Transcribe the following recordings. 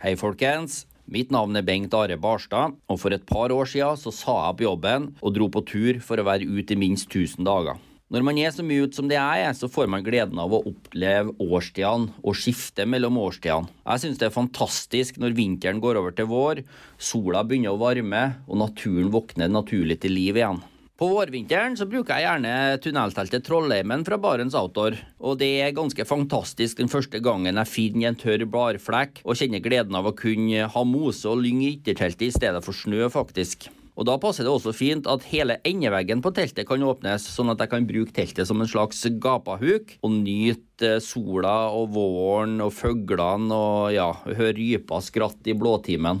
Hei, folkens. Mitt navn er Bengt Are Barstad, og for et par år siden så sa jeg opp jobben og dro på tur for å være ute i minst 1000 dager. Når man er så mye ute som det jeg er, så får man gleden av å oppleve årstidene og skifte mellom årstidene. Jeg synes det er fantastisk når vinteren går over til vår, sola begynner å varme og naturen våkner naturlig til liv igjen. På vårvinteren så bruker jeg gjerne tunnelteltet Trollheimen fra Barents Outdoor. Og det er ganske fantastisk den første gangen jeg finner en tørr bladflekk og kjenner gleden av å kunne ha mose og lyng i ytterteltet i stedet for snø, faktisk. Og Da passer det også fint at hele endeveggen på teltet kan åpnes, sånn at jeg kan bruke teltet som en slags gapahuk og nyte sola og våren og fuglene og ja, høre rypa skratt i blåtimen.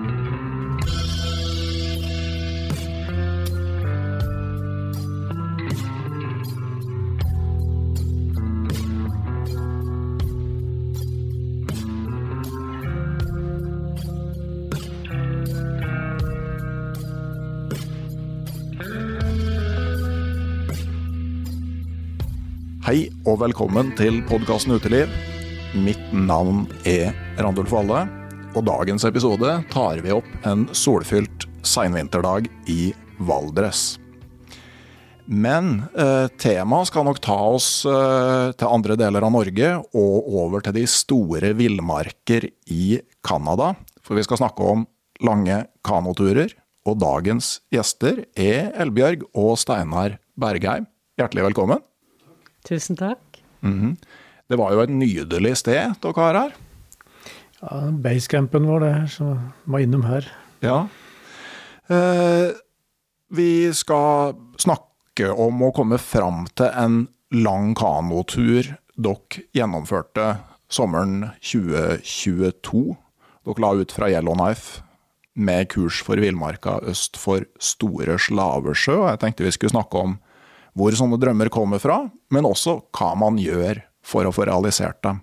Hei og velkommen til podkasten Uteliv. Mitt navn er Randulf Valle, og dagens episode tar vi opp en solfylt seinvinterdag i Valdres. Men eh, temaet skal nok ta oss eh, til andre deler av Norge og over til de store villmarker i Canada. For vi skal snakke om lange kanoturer, og dagens gjester er Elbjørg og Steinar Bergheim. Hjertelig velkommen. Tusen takk. Mm -hmm. Det var jo et nydelig sted dere har her. Ja, Basecampen vår, det her, som var innom her. Ja. Eh, vi skal snakke om å komme fram til en lang kanotur dere gjennomførte sommeren 2022. Dere la ut fra Yellowknife med kurs for villmarka øst for Store Slavesjø. og Jeg tenkte vi skulle snakke om hvor sånne drømmer kommer fra, men også hva man gjør for å få realisert dem.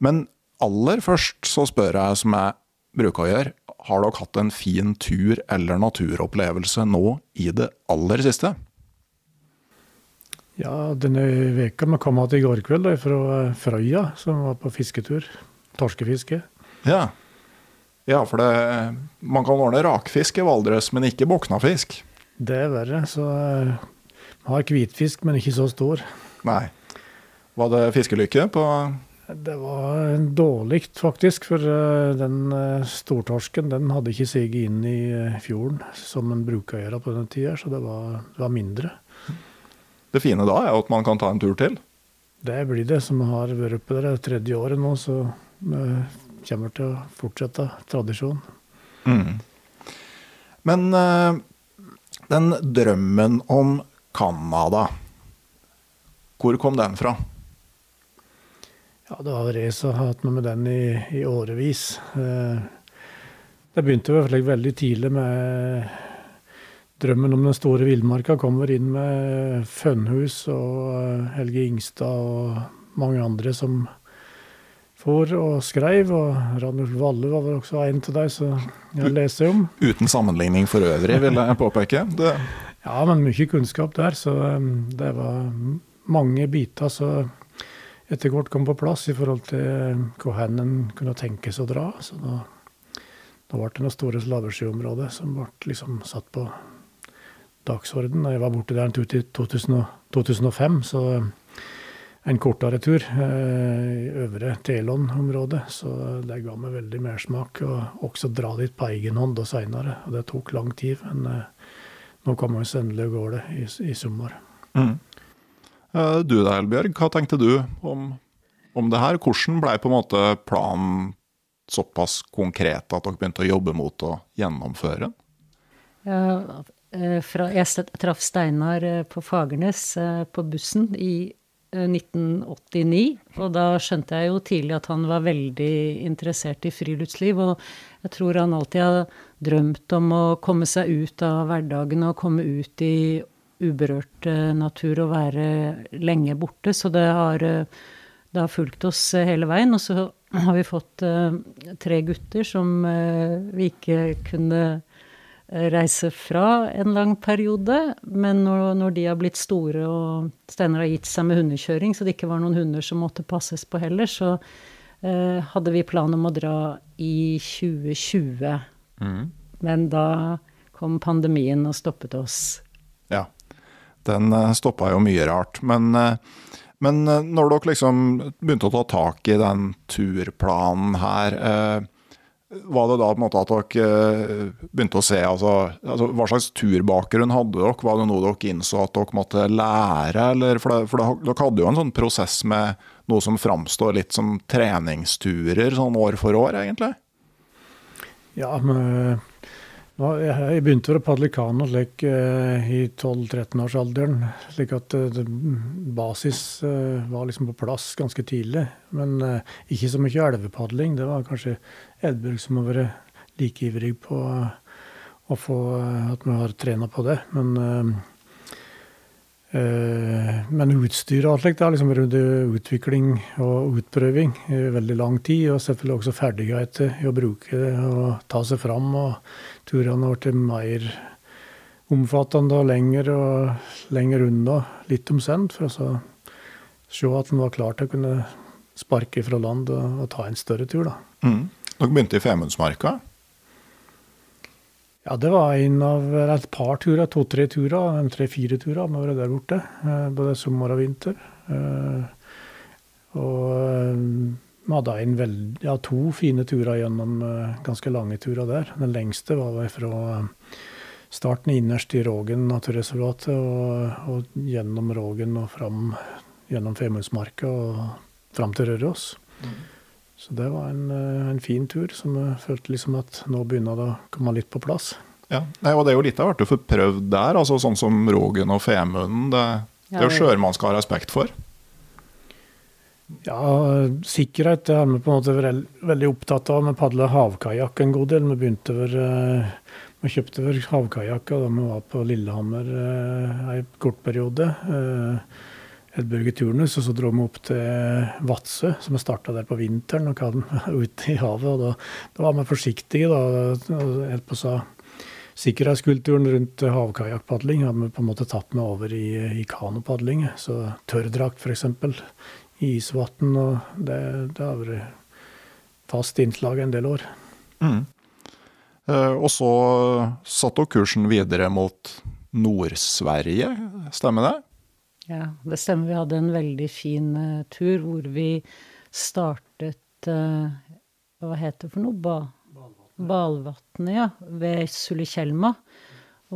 Men aller først så spør jeg, som jeg bruker å gjøre, har dere hatt en fin tur eller naturopplevelse nå i det aller siste? Ja, denne veka vi kom igjen i går kveld da, fra Frøya, som var på fisketur. Torskefiske. Ja. ja, for det, man kan ordne rakfisk i Valdres, men ikke boknafisk. Det er verre. Så har hvitfisk, men ikke så stor. Nei. Var det fiskelykke på Det var dårlig, faktisk. For eh, den eh, stortorsken den hadde ikke siget inn i eh, fjorden som en bruker å gjøre på denne tida, så det var, det var, mindre. Det fine da er at man kan ta en tur til? Det blir det. Som har vært oppe der tredje året nå, så vi kommer til å fortsette tradisjonen. Mm. Men den drømmen om Canada. Hvor kom den fra? Ja, Det var Reza hatt med den i, i årevis. Eh, det begynte vel veldig tidlig med drømmen om den store villmarka. Kommer inn med Fønhus og eh, Helge Ingstad og mange andre som for og skrev. Og Ranulf Valle var vel også en av de som jeg leser om. Uten sammenligning for øvrig, vil jeg påpeke. Det ja, men mye kunnskap der. Så det var mange biter som etter hvert kom på plass i forhold til hvor hen en kunne tenkes å dra. Så da, da ble det noe store slaveskyområder som ble liksom satt på dagsorden. Jeg var borte der i 2005, så en kortere tur eh, i øvre Telon-området. Så det ga meg veldig mersmak. Og også dra dit på egen hånd seinere. Og det tok lang tid. men eh, nå kommer vi endelig av gårde i, i sommer. Mm. Eh, du da, Elbjørg, hva tenkte du om, om det her? Hvordan ble på en måte planen såpass konkret at dere begynte å jobbe mot å gjennomføre den? Ja, eh, jeg traff Steinar eh, på Fagernes på bussen i 1989. Og da skjønte jeg jo tidlig at han var veldig interessert i friluftsliv. Og jeg tror han alltid har drømt om å komme seg ut av hverdagen og komme ut i uberørt natur og være lenge borte. Så det har, det har fulgt oss hele veien. Og så har vi fått tre gutter som vi ikke kunne reise fra en lang periode. Men når, når, de har blitt store og Steinar har gitt seg med hundekjøring, så det ikke var noen hunder som måtte passes på heller, så eh, hadde vi plan om å dra i 2020. Mm. Men da kom pandemien og stoppet oss. Ja. Den eh, stoppa jo mye rart. Men, uh, men uh, når dere liksom begynte å ta tak i den turplanen her, var det da på en måte at dere eh, begynte å se altså, altså, Hva slags turbakgrunn hadde dere? Var det noe dere innså at dere måtte lære? Eller, for, det, for dere hadde jo en sånn prosess med noe som framstår litt som treningsturer sånn år for år, egentlig? Ja, men jeg begynte å padle kano slik uh, i 12-13-årsalderen. Slik at uh, basis var liksom på plass ganske tidlig. Men ikke så mye elvepadling. Det var kanskje Edbjørg som har vært like ivrig på å få at vi har trena på det. Men Eh, men utstyr og alt slikt har liksom vært utvikling og utprøving i veldig lang tid. Og selvfølgelig også ferdigheter i å bruke det og ta seg fram. Og turene har blitt mer omfattende og lengre og lenger unna litt omsendt. For å se at en var klar til å kunne sparke fra land og, og ta en større tur. da. Mm. Dere begynte i Femundsmarka? Ja, det var en av et par turer, to-tre turer, tre-fire turer vi vært der borte. Eh, både sommer og vinter. Eh, og eh, vi hadde veld, ja, to fine turer gjennom ganske lange turer der. Den lengste var fra starten innerst i Rågen naturreservatet og, og, gjennom Rågen og fram gjennom Femundsmarka og fram til Røros. Mm. Så det var en, eh, en, fin tur som jeg følte liksom at nå begynner det å komme litt på plass. Ja, Nei, og Det er jo litt av hvert du får prøvd der, altså sånn som Rogen og Femunden. Det, det er jo sjøer man skal ha respekt for. Ja, sikkerhet det har vi på en måte vært veldig opptatt av. Vi padla havkajakk en god del. Vi begynte over, eh, vi kjøpte havkajakk da vi var på Lillehammer en eh, kort periode. Edbjørg turnus, og så dro vi opp til Vadsø, som vi starta der på vinteren og kom ut i havet. og Da, da var vi forsiktige. da, helt på sa Sikkerhetskulturen rundt havkajakkpadling hadde vi på en måte tatt med over i, i kanopadling. Så tørrdrakt f.eks. i isvann. Og det, det, har vært fast innslag en del år. Mm. Eh, og så satte dere kursen videre mot Nord-Sverige, stemmer det? Ja, det stemmer. Vi hadde en veldig fin uh, tur hvor vi startet uh, Hva heter det for noe? Ba Balvatnet, ja. Ved Sulitjelma.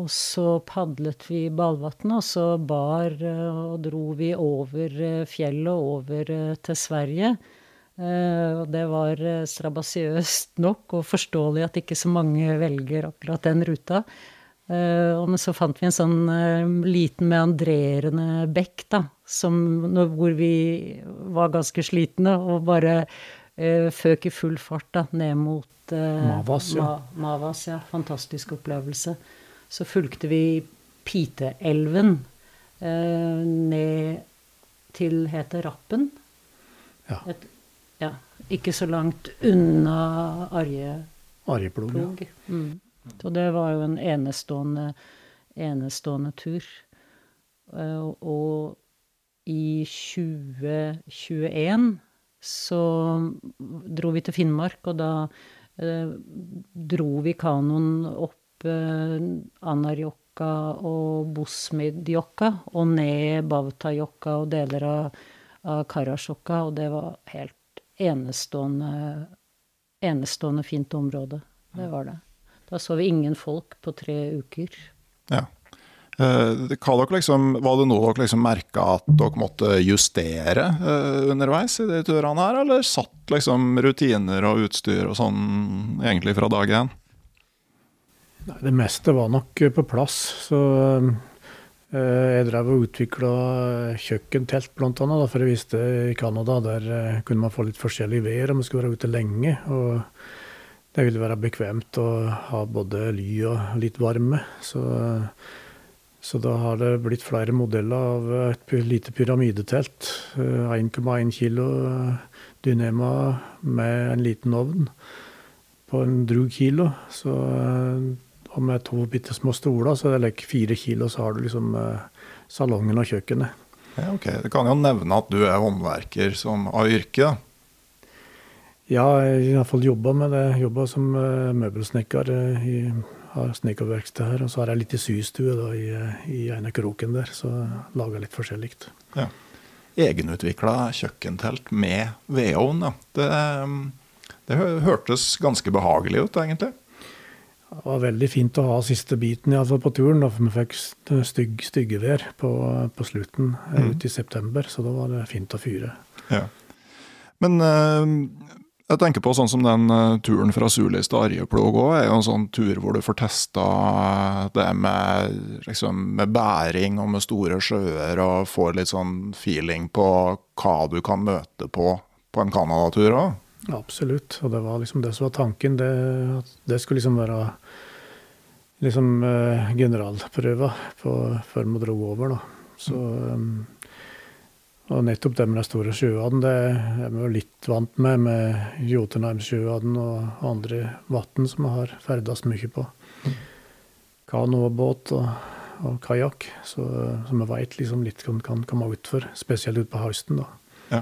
Og så padlet vi Balvatnet, og så bar uh, og dro vi over fjellet og over til Sverige. og det var strabasiøst nok og forståelig at ikke så mange velger akkurat den ruta. Uh, og så fant vi en sånn uh, liten meandrerende bekk, da, som, hvor vi var ganske slitne, og bare uh, føk i full fart da, ned mot Mavas, ja. Ma Mavas, ja. Fantastisk opplevelse. Så fulgte vi Piteelven ned til heter Rappen. Ja. Et, ja. Ikke så langt unna Arjeplog. Arjeplog. Ja. Mm. Så det var jo en enestående, enestående tur. Eh, og i 2021 så dro vi til Finnmark, og da eh, dro vi kanoen opp eh, Anarjokka og Bosmidjokka og ned Bavtajokka og deler av, av Karasjokka, og det var helt enestående, enestående fint område. Det var det. Da så vi ingen folk på tre uker. Ja. Hva dere liksom, var det noe dere liksom merka at dere måtte justere eh, underveis i de turene her, eller satt liksom rutiner og utstyr og sånn egentlig fra dag én? Det meste var nok på plass. Så eh, jeg drev og utvikla kjøkkentelt, annet, for jeg visste i Canada der kunne man få litt forskjellig vær om man skulle være ute lenge. og det vil være bekvemt å ha både ly og litt varme. Så, Så da har det blitt flere modeller av et lite pyramidetelt. 1,1 kilo Dynema med en liten ovn på en drug kilo. Så, og med to bitte små stoler, så det fire kilo, så har du liksom salongen og kjøkkenet. Ja, ok. Du kan jo nevne at du er håndverker som av yrke. Ja, jeg har iallfall jobba med det. Jobba som møbelsnekker i har snekkerverksted her. Og så har jeg litt i systue da, i, i ene kroken der, så lager litt forskjellig. Ja. Egenutvikla kjøkkentelt med vedovn, ja. Det, det, hørtes ganske behagelig ut, egentlig. Det var veldig fint å ha siste biten iallfall på turen, da, for vi fikk stygg, styggevær på, på slutten mm. ut i september, så da var det fint å fyre. Ja. Men jeg tenker på sånn som den uh, turen fra Sulis til Arjeplog òg, er jo en sånn tur hvor du får testa det med, liksom, med bæring og med store sjøer, og får litt sånn feeling på hva du kan møte på på en Canada-tur òg. Absolutt, og det var liksom det som var tanken. Det, det skulle liksom være liksom uh, generalprøva før vi dro over, da. Så um, og nettopp det med de store sjøene, det er vi jo litt vant med, med Jotunheimsjøene og andre vann som vi har ferdes mye på. Kano og båt og, kajakk, så, så vi veit liksom litt hva kan komme utfor, spesielt utpå høsten. da. Ja.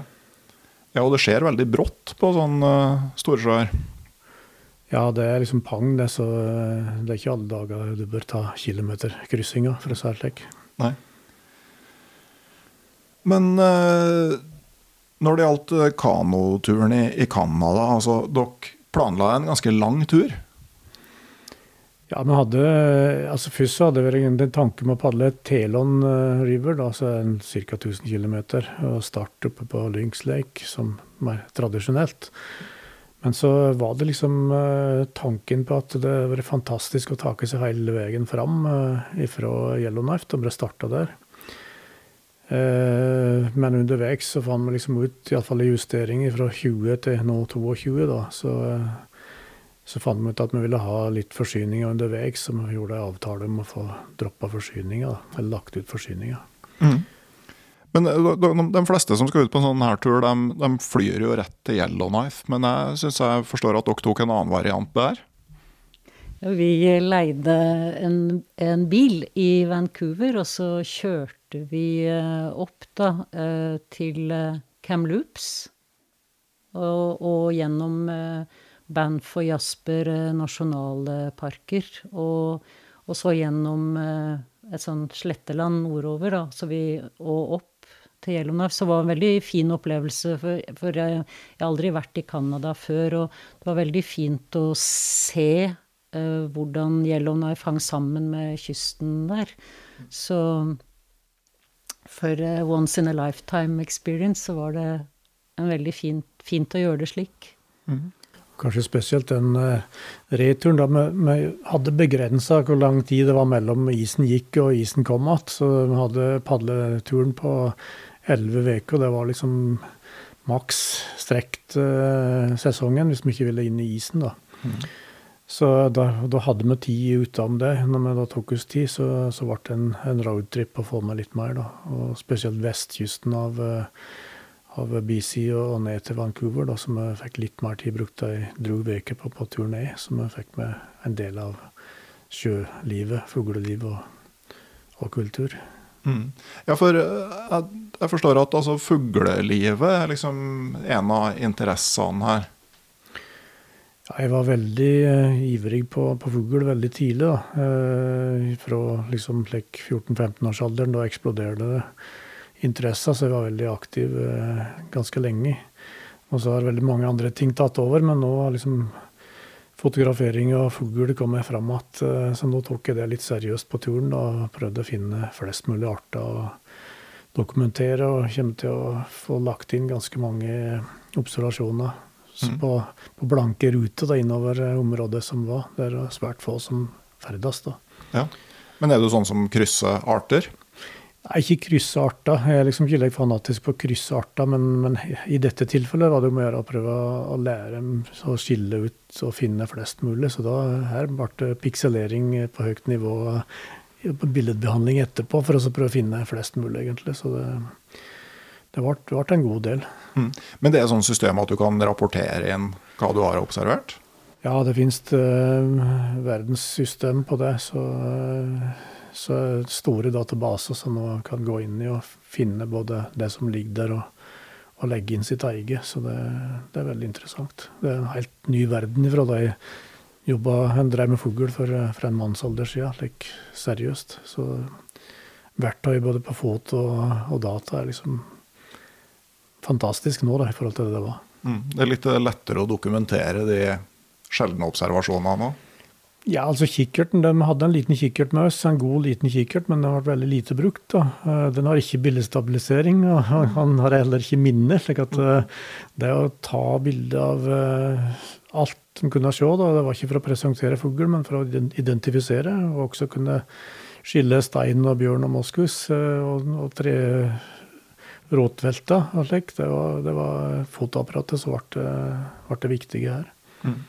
ja, og det skjer veldig brått på sånne uh, store sjøer? Ja, det er liksom pang, det, så uh, det er ikke alle dager du bør ta kilometerkryssinga, for å si det slik. Nei. Men uh, når det gjaldt eh, kanoturen i, i Canada, altså dere planla en ganske lang tur? Ja, vi hadde altså Først så hadde vi en tanke om å padle Telon eh, River, da, altså ca. 1000 km, og starte oppe på Lynx Lake, som er tradisjonelt. Men så var det liksom tanken på at det var fantastisk å take seg hele veien fram ifra fra Yellowknife da vi starta der. Eh, men underveis så fant vi liksom ut iallfall i justeringer fra 20 til nå 22. da, så, så fant vi ut at vi ville ha litt forsyninger underveis, så vi gjorde en avtale om å få droppa forsyninger, eller lagt ut forsyninger. Mm. Men eh, de fleste som skal ut på en sånn her tur, de, de flyr jo rett til Yellowknife. Men jeg syns jeg forstår at dere tok en annen variant der? Vi leide en, en bil i Vancouver, og så kjørte vi eh, opp da eh, til eh, Kamloops. Og, og gjennom Banff og Jasper nasjonalparker. Og, og, så gjennom et sånn sletteland nordover, da, så vi, og opp til Yellowknife. Så det var en veldig fin opplevelse, for, for jeg, jeg, har aldri vært i Canada før. Og det var veldig fint å se hvordan Yellowknife hang sammen med kysten der. Så for uh, once in a lifetime experience så var det en veldig fint, fint å gjøre det slik. Mm. Kanskje spesielt den uh, returen. da Vi, hadde begrensa hvor lang tid det var mellom isen gikk og isen kom igjen. Så vi hadde padleturen på elleve uker. Det var liksom maks strekt uh, sesongen hvis vi ikke ville inn i isen. da. Mm. Så da, da, hadde vi tid utenom det. Når vi da tok oss tid, så, så ble det en, en roadtrip å få med litt mer. da. Og spesielt vestkysten av, eh, av BC og, ned til Vancouver, da, som vi fikk litt mer tid brukt ei drog uke på, på tur ned. Så vi fikk med en del av sjølivet, fugleliv og, og kultur. Mm. Ja, for eh, jeg, jeg, forstår at altså, fuglelivet er liksom en av interessene her. Ja, jeg var veldig uh, ivrig på, på fugl veldig tidlig. da. Uh, fra liksom like 14-15-årsalderen. Da eksploderte det interessa, så jeg var veldig aktiv uh, ganske lenge. Og så har veldig mange andre ting tatt over, men nå har liksom fotografering av fugl kommet fram igjen. Så nå tok jeg det litt seriøst på turen og prøvde å finne flest mulig arter og dokumentere. Og kommer til å få lagt inn ganske mange observasjoner mm. på, på, blanke ruter da, innover eh, området som var. Det er svært få som ferdes. da. Ja. Men er du sånn som krysser arter? Nei, ikke krysse arter. Jeg er liksom ikke like fanatisk på å krysse arter, men, men, i dette tilfellet var det om å gjøre å prøve å lære dem å skille ut og finne flest mulig. Så da her ble det pikselering på høyt nivå på billedbehandling etterpå for å prøve å finne flest mulig, egentlig. Så det, det ble, ble en god del. Mm. Men det er sånn system at du kan rapportere inn hva du har observert? Ja, det finnes uh, verdenssystem på det. Så, uh, så store databaser som man kan gå inn i og finne både det som ligger der, og, og legge inn sitt eget. Så det, det, er veldig interessant. Det er en helt ny verden ifra da jeg jobba, drev med fugl for, for, en mannsalder siden, like, seriøst. Så verktøy både på foto og, og, data er liksom fantastisk nå da, i forhold til det det var. Mm. Det er litt lettere å dokumentere de sjeldne observasjonene nå? Ja, altså kikkerten, De hadde en liten kikkert med oss, en god liten kikkert, men den har vært veldig lite brukt. da. Eh, den har ikke bildestabilisering, og han har heller ikke minne. slik at eh, det å ta bilde av eh, alt som kunne se, da, det var ikke for å presentere fugl, men for å identifisere, og også kunne skille stein og bjørn og moskus og, og tre råtvelta og slik. Det var, det var fotoapparatet som ble, ble det viktige her. Mm.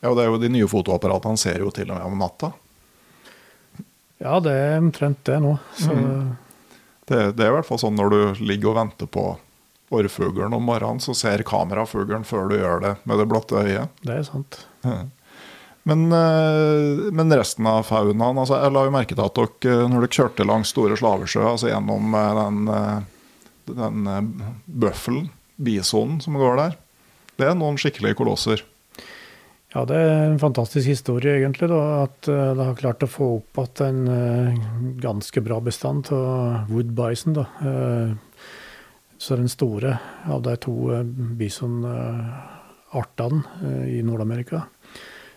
Ja, og det er jo De nye fotoapparatene ser jo til og med om natta. Ja, det er omtrent det nå. Mm. Det, det, er i hvert fall sånn når du ligger og venter på orrfuglen om morgenen, så ser kamerafuglen før du gjør det med det blotte øyet. Det er sant. Men, eh, men, resten av faunaen altså Jeg la jo merke til at dere, når dere kjørte langs Store Slavesjø, altså gjennom eh, den, eh, den bøffelen, bisonen som går der, det er noen skikkelige kolosser. Ja, det er en fantastisk historie, egentlig. da, At uh, det har klart å få opp igjen en uh, ganske bra bestand av wood bison. da. Så den store av de to bisonartene i Nord-Amerika.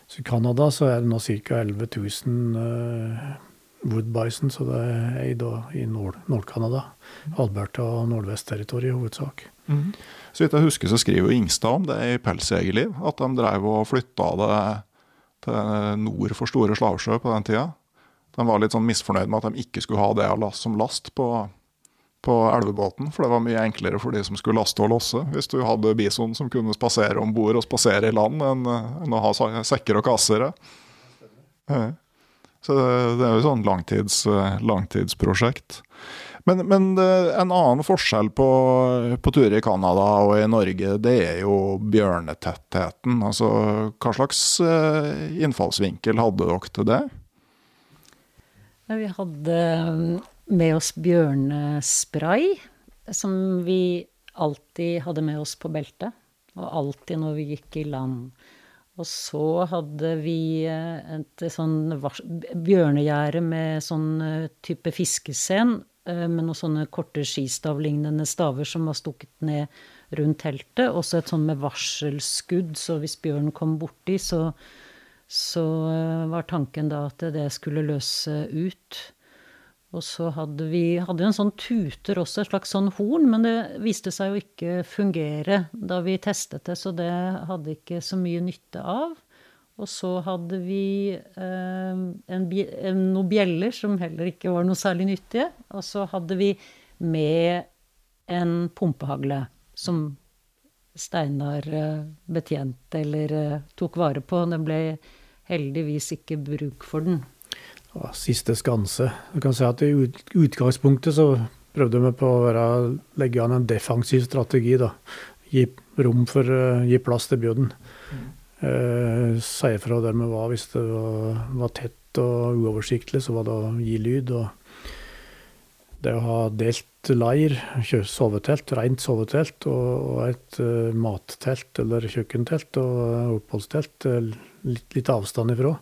Så I Canada så er det nå ca. 11 000 wood bison, så det er i Nord-Canada. Nord Alberta og Nordvest-territoriet i hovedsak. Mm. Så vidt jeg husker, så skriver Ingstad om det i 'Pelsjegerliv', at de drev og flytta det til nord for Store Slavsjø på den tida. De var litt sånn misfornøyd med at de ikke skulle ha det som last på, på elvebåten, for det var mye enklere for de som skulle laste og losse, hvis du hadde bison som kunne spasere om bord og spasere i land, enn, enn å ha sekker og kasser. Så det, er jo sånn langtids, langtidsprosjekt. Men, men, en annen forskjell på, på turer i Canada og i Norge, det er jo bjørnetettheten. Altså, hva slags eh, innfallsvinkel hadde dere til det? Vi hadde med oss bjørnespray, som vi alltid hadde med oss på beltet. Og alltid når vi gikk i land. Og så hadde vi eh, et sånn bjørnegjerde med sånn eh, type fiskesen Eh, med noen sånne korte skistavlignende staver som var stukket ned rundt teltet. Også et sånn med varselskudd, så hvis bjørnen kom borti, så, så var tanken da at det skulle løse ut. Og så hadde vi hadde en sånn tuter også, et slags sånn horn, men det viste seg jo ikke fungere da vi testet det, så det hadde ikke så mye nytte av. Og så hadde vi eh, en, en, noen bjeller som heller ikke var noe særlig nyttige. Og så hadde vi med en pumpehagle som Steinar eh, betjente eller eh, tok vare på. Det ble heldigvis ikke bruk for den. Ja, siste skanse. Jeg kan si at I utgangspunktet så prøvde vi på å være, legge an en defensiv strategi. da. Gi rom for, uh, gi plass til Bjørden. Mm Uh, si fra der vi var. Hvis det var, var, tett og uoversiktlig, så var det å gi lyd. og det å ha delt leir, sovetelt, rent sovetelt, og, og et uh, mattelt eller kjøkkentelt og oppholdstelt litt, litt, avstand ifra,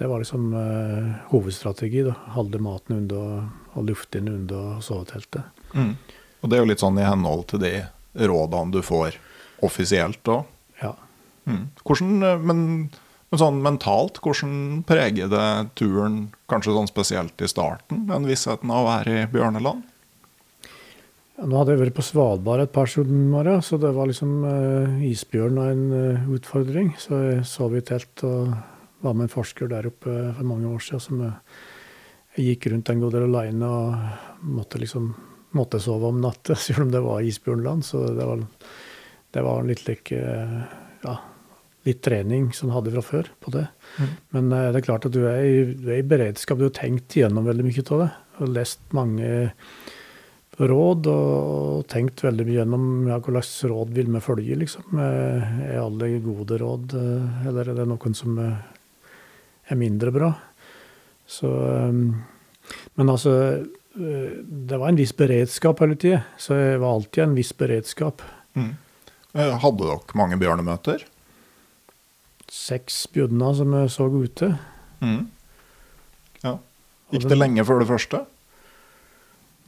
det var liksom uh, hovedstrategi. da, Holde maten unna og lufte inn unna soveteltet. Mm. Og det er jo litt sånn i henhold til de rådene du får offisielt òg? Mm. Hvordan, eh, men, men, sånn mentalt, hvordan preger det turen, kanskje sånn spesielt i starten, den vissheten av å være i bjørneland? Ja, nå hadde jeg vært på Svalbard et par somre, så det var liksom uh, isbjørn og en uh, utfordring. Så jeg sov i telt og var med en forsker der oppe for mange år siden. Som jeg gikk rundt en god del aleine og måtte liksom måtte sove om natta, selv om det var isbjørnland. Så det var, det var litt like ja, litt trening som hadde fra før på det. Men eh, det er klart at du er, i, du er i beredskap. Du har tenkt gjennom veldig mye av det. Og lest mange råd og tenkt veldig mye gjennom ja, hva slags råd vil vi følge, liksom. Eh, Er alle gode råd, eh, eller er det noen som eh, er mindre bra? Så eh, Men altså eh, Det var en viss beredskap hele tida. Så det var alltid en viss beredskap. Mm. Hadde dere mange bjørnemøter? Seks bjørner som jeg så ute. Mm. Ja. Gikk det lenge før det første?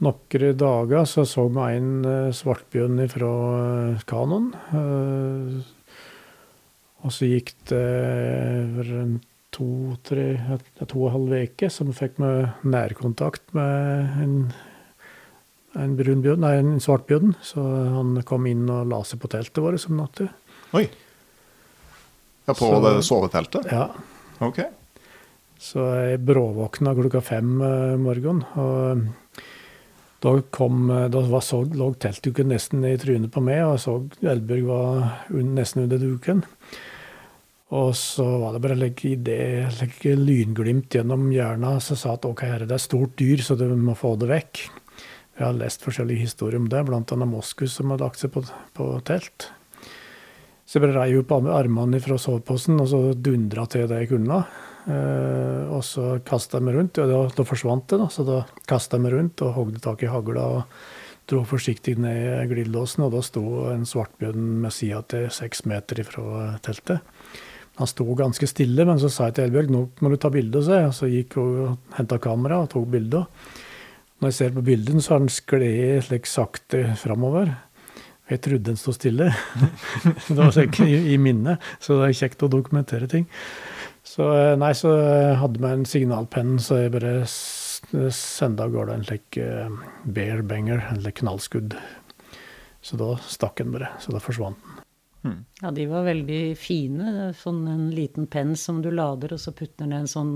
Noen dager så så vi en eh, svartbjørn fra eh, kanoen. eh, og så gikk det en to-tre, to og en halv uke, vi fikk med nærkontakt med en, en brun bjørn, nei, en svartbjørn. Så han kom inn og la seg på teltet vårt som natte. Oi. Ja, på Så- det soveteltet? Ja, Ok. Så jeg bråvåkna klokka fem eh, morgen. Og da, kom, eh, da var så, lå teltduken nesten i trynet på meg, og jeg så Elbjørg var un, nesten under duken. Og så var det bare legge idé, legge lynglimt gjennom hjernen som sa at ok, herre, er det er stort dyr, så du må få det vekk. Jeg har lest forskjellige historier om det, annet Moskus som har lagt seg på, på telt. Så jeg bare rei opp armene fra soveposen og så dundra til det jeg kunne. Eh, og så kasta jeg meg rundt, og da, da forsvant det. da, Så da kasta jeg meg rundt og hogde tak i hagla og dro forsiktig ned glidelåsen. Og da sto en svartbjørn med sida til seks meter ifra teltet. Han sto ganske stille, men så sa jeg til Elbjørg nå må du ta bilde. Så, jeg. så gikk hun og henta kamera og tok bilde. Når jeg ser på bildet, så har den skled slik sakte framover. Jeg trodde den sto stille. det var ikke i, i minnet, så det er kjekt å dokumentere ting. Så eh, nei, så hadde vi en signalpenn, så jeg bare sendte av gårde en slik eh, bear banger, slik knallskudd. Så da stakk den bare, så da forsvant den. Ja, de var veldig fine. Sånn en liten penn som du lader, og så putter ned en sånn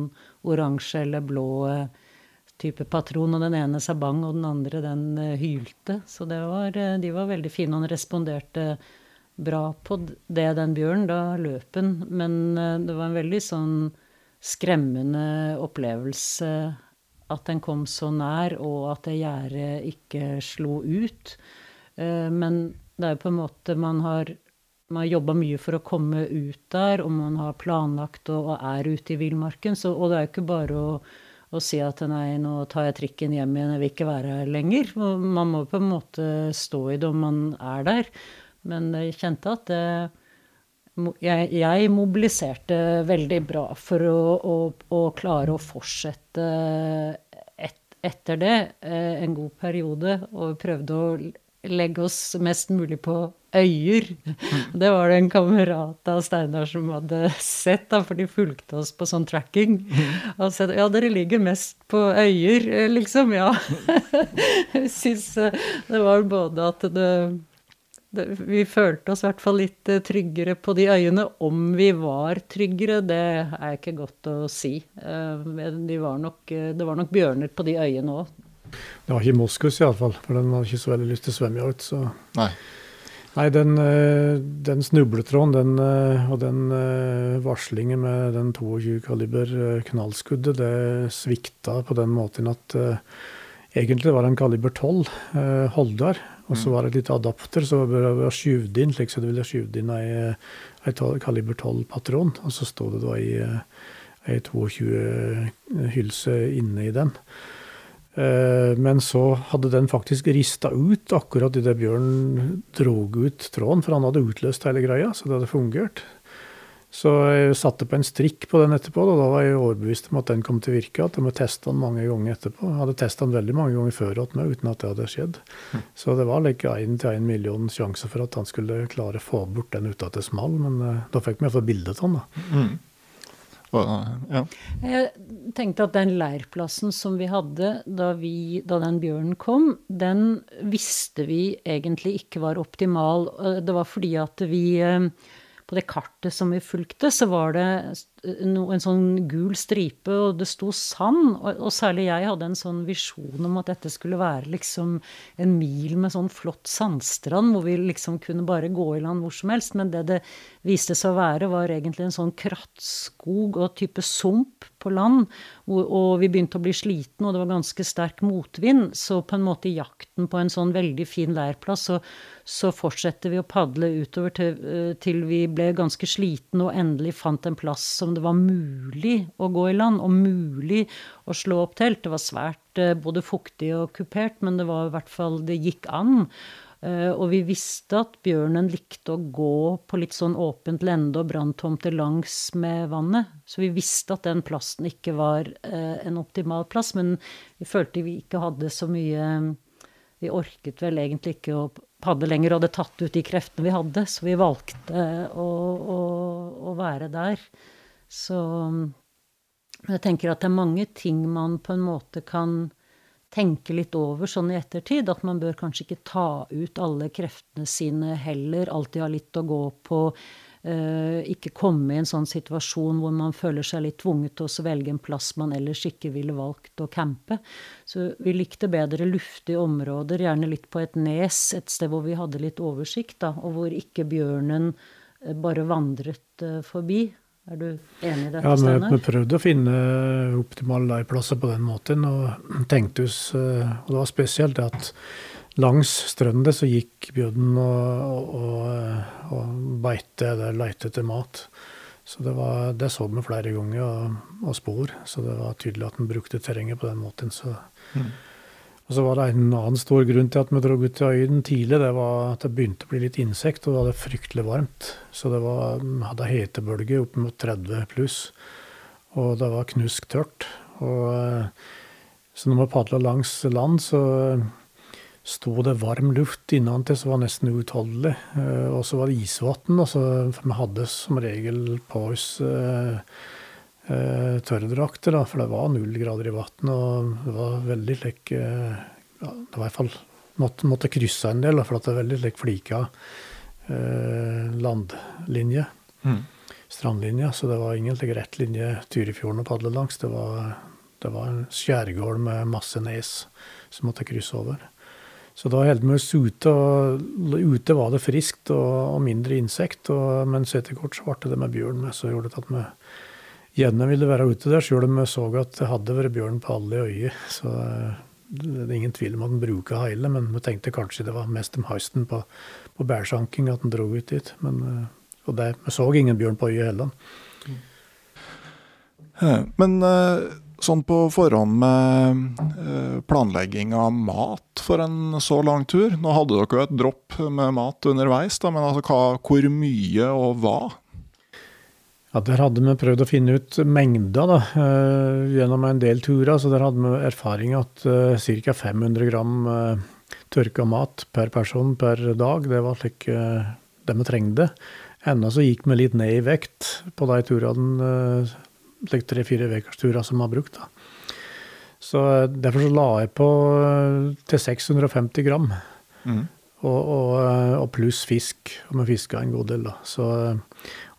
oransje eller blå eh, type patron. Og den ene sa bang, og den andre den eh, hylte. Så var, eh, de var veldig fine. Og han responderte bra på det, den bjørnen. Da løp han. Men det var en veldig sånn skremmende opplevelse at den kom så nær, og at det gjerdet ikke slo ut. Men det er jo på en måte man har man har jobba mye for å komme ut der, og man har planlagt og, og er ute i villmarken. Og det er jo ikke bare å, å si at nei, nå tar jeg trikken hjem igjen, jeg vil ikke være her lenger. Man må på en måte stå i det om man er der. Men jeg kjente at det, jeg, jeg mobiliserte veldig bra for å, å, å klare å fortsette et, etter det eh, en god periode, og prøvde å legge oss mest mulig på øyer. Det var det en kamerat av Steinar som hadde sett, da, for de fulgte oss på sånn tracking. Og sett, ja, dere ligger mest på øyer, eh, liksom. Ja. Jeg syns eh, det var både at det vi følte oss i hvert fall litt eh, tryggere på de øyene. Om vi var tryggere, det er ikke godt å si. De var nok, det var nok bjørner på de øyene òg. Det var ikke Moskus iallfall, for den hadde ikke så veldig lyst til å svømme ut. Så. Nei. Nei, den, eh, den snubletråden den, eh, og den eh, varslingen med den 22 kaliber knallskuddet, det svikta på den måten at egentlig var det en kaliber 12 eh, Holdar, og så var det et lite adapter så var skyvd inn, slik så du ville skyvd inn ei, ei kaliber 12-patron, og så sto det da ei, ei 22-hylse inne i den. Eh, Men så hadde den faktisk rista ut akkurat idet bjørnen drog ut tråden, for han hadde utløst hele greia, så det hadde fungert. Så jeg satte på en strikk på den etterpå, og da var jeg overbevist om at den kom til å virke. At jeg må teste den mange ganger etterpå. Jeg hadde testa den veldig mange ganger før meg, uten at det hadde skjedd. Så det var like én til én million sjanse for at han skulle klare å få bort den uten at det small, men eh, da fikk vi iallfall bilde av den, da. Og, ja. Jeg tenkte at den leirplassen som vi hadde da, vi, da den bjørnen kom, den visste vi egentlig ikke var optimal. Det var fordi at vi eh, På det kartet som vi fulgte, så var det en sånn gul stripe, og det sto sand. Og, og, særlig jeg hadde en sånn visjon om at dette skulle være liksom en mil med sånn flott sandstrand, hvor vi liksom kunne bare gå i land hvor som helst. Men det det viste seg å være, var egentlig en sånn krattskog og type sump på land. Og, og vi begynte å bli slitne, og det var ganske sterk motvind. Så på en måte i jakten på en sånn veldig fin leirplass, så så fortsetter vi å padle utover til, eh, til, vi ble ganske slitne og endelig fant en plass som det var mulig å gå i land, og mulig å slå opp telt. Det var svært eh, både fuktig og kupert, men det var i hvert fall Det gikk an. Uh, og vi visste at bjørnen likte å gå på litt sånn åpent lende og branntomter langs med vannet. Så vi visste at den plassen ikke var uh, en optimal plass, men vi følte vi ikke hadde så mye Vi orket vel egentlig ikke å padle lenger og hadde tatt ut de kreftene vi hadde, så vi valgte å, å, å være der. Så jeg tenker at det er mange ting man på en måte kan tenke litt over sånn i ettertid. At man bør kanskje ikke ta ut alle kreftene sine heller. Alltid ha litt å gå på. Uh, ikke komme i en sånn situasjon hvor man føler seg litt tvunget til å velge en plass man ellers ikke ville valgt å campe. Så vi likte bedre luftige områder, gjerne litt på et nes, et sted hvor vi hadde litt oversikt, da, og hvor ikke bjørnen uh, bare vandret uh, forbi. Er du enig i dette, ja, Steinar? Vi prøvde å finne optimale leieplasser på den måten, og tenkte oss Og det var spesielt at langs strøndet så gikk bjørnen og, og, og beite eller leite etter mat. Så det, var, det så vi flere ganger, og, og, spor. Så det var tydelig at en brukte terrenget på den måten. Så. Mm. Og så var det en annen stor grunn til at vi dro ut til øyen tidlig. Det var at det begynte å bli litt insekt, og det var fryktelig varmt. Så det var, hadde hetebølge opp mot 30 pluss. Og det var knusktørt. Og, så når vi padla langs land, så sto det varm luft innentil som var nesten uutholdelig. Eh, og så var det isvann. Altså, for vi hadde som regel på oss eh, tørrdrakter, da, for det var null grader i vannet. Og det var veldig slik eh, ja, Det var i hvert fall måtte, måtte krysse en del, for det er veldig slik flika eh, landlinje. Mm. Strandlinje. Så det var ingen slik rett linje Tyrifjorden å padle langs. Det var, det var en skjærgård med masse nes som måtte krysse over. Så da holdt vi oss ute, og ute var det friskt og, og mindre insekt. Og, mens etter hvert så ble det med bjørn med, så gjorde det at vi gjerne ville være ute der, sjøl om vi så at det hadde vært bjørn på alle øyer. Så det er ingen tvil om at den bruker hele, men vi tenkte kanskje det var mest om høsten på, på bærsanking at den dro ut dit. Men, og det, vi så ingen bjørn på øyet heller. Men sånn på forhånd med eh, planlegging av mat for en så lang tur? Nå hadde dere jo et dropp med mat underveis, da, men altså, hva, hvor mye og hva? Ja, Der hadde vi prøvd å finne ut mengda da, uh, gjennom en del turer. så Der hadde vi erfaring at uh, ca. 500 gram uh, tørka mat per person per dag, det var slik uh, det vi trengte. Ennå så gikk vi litt ned i vekt på de turene like tre-fire ukersturer som vi har brukt. Da. Så eh, derfor så la jeg på eh, til 650 gram. Mm. Og, og, eh, og, pluss fisk. Og vi fiska en god del, da. Så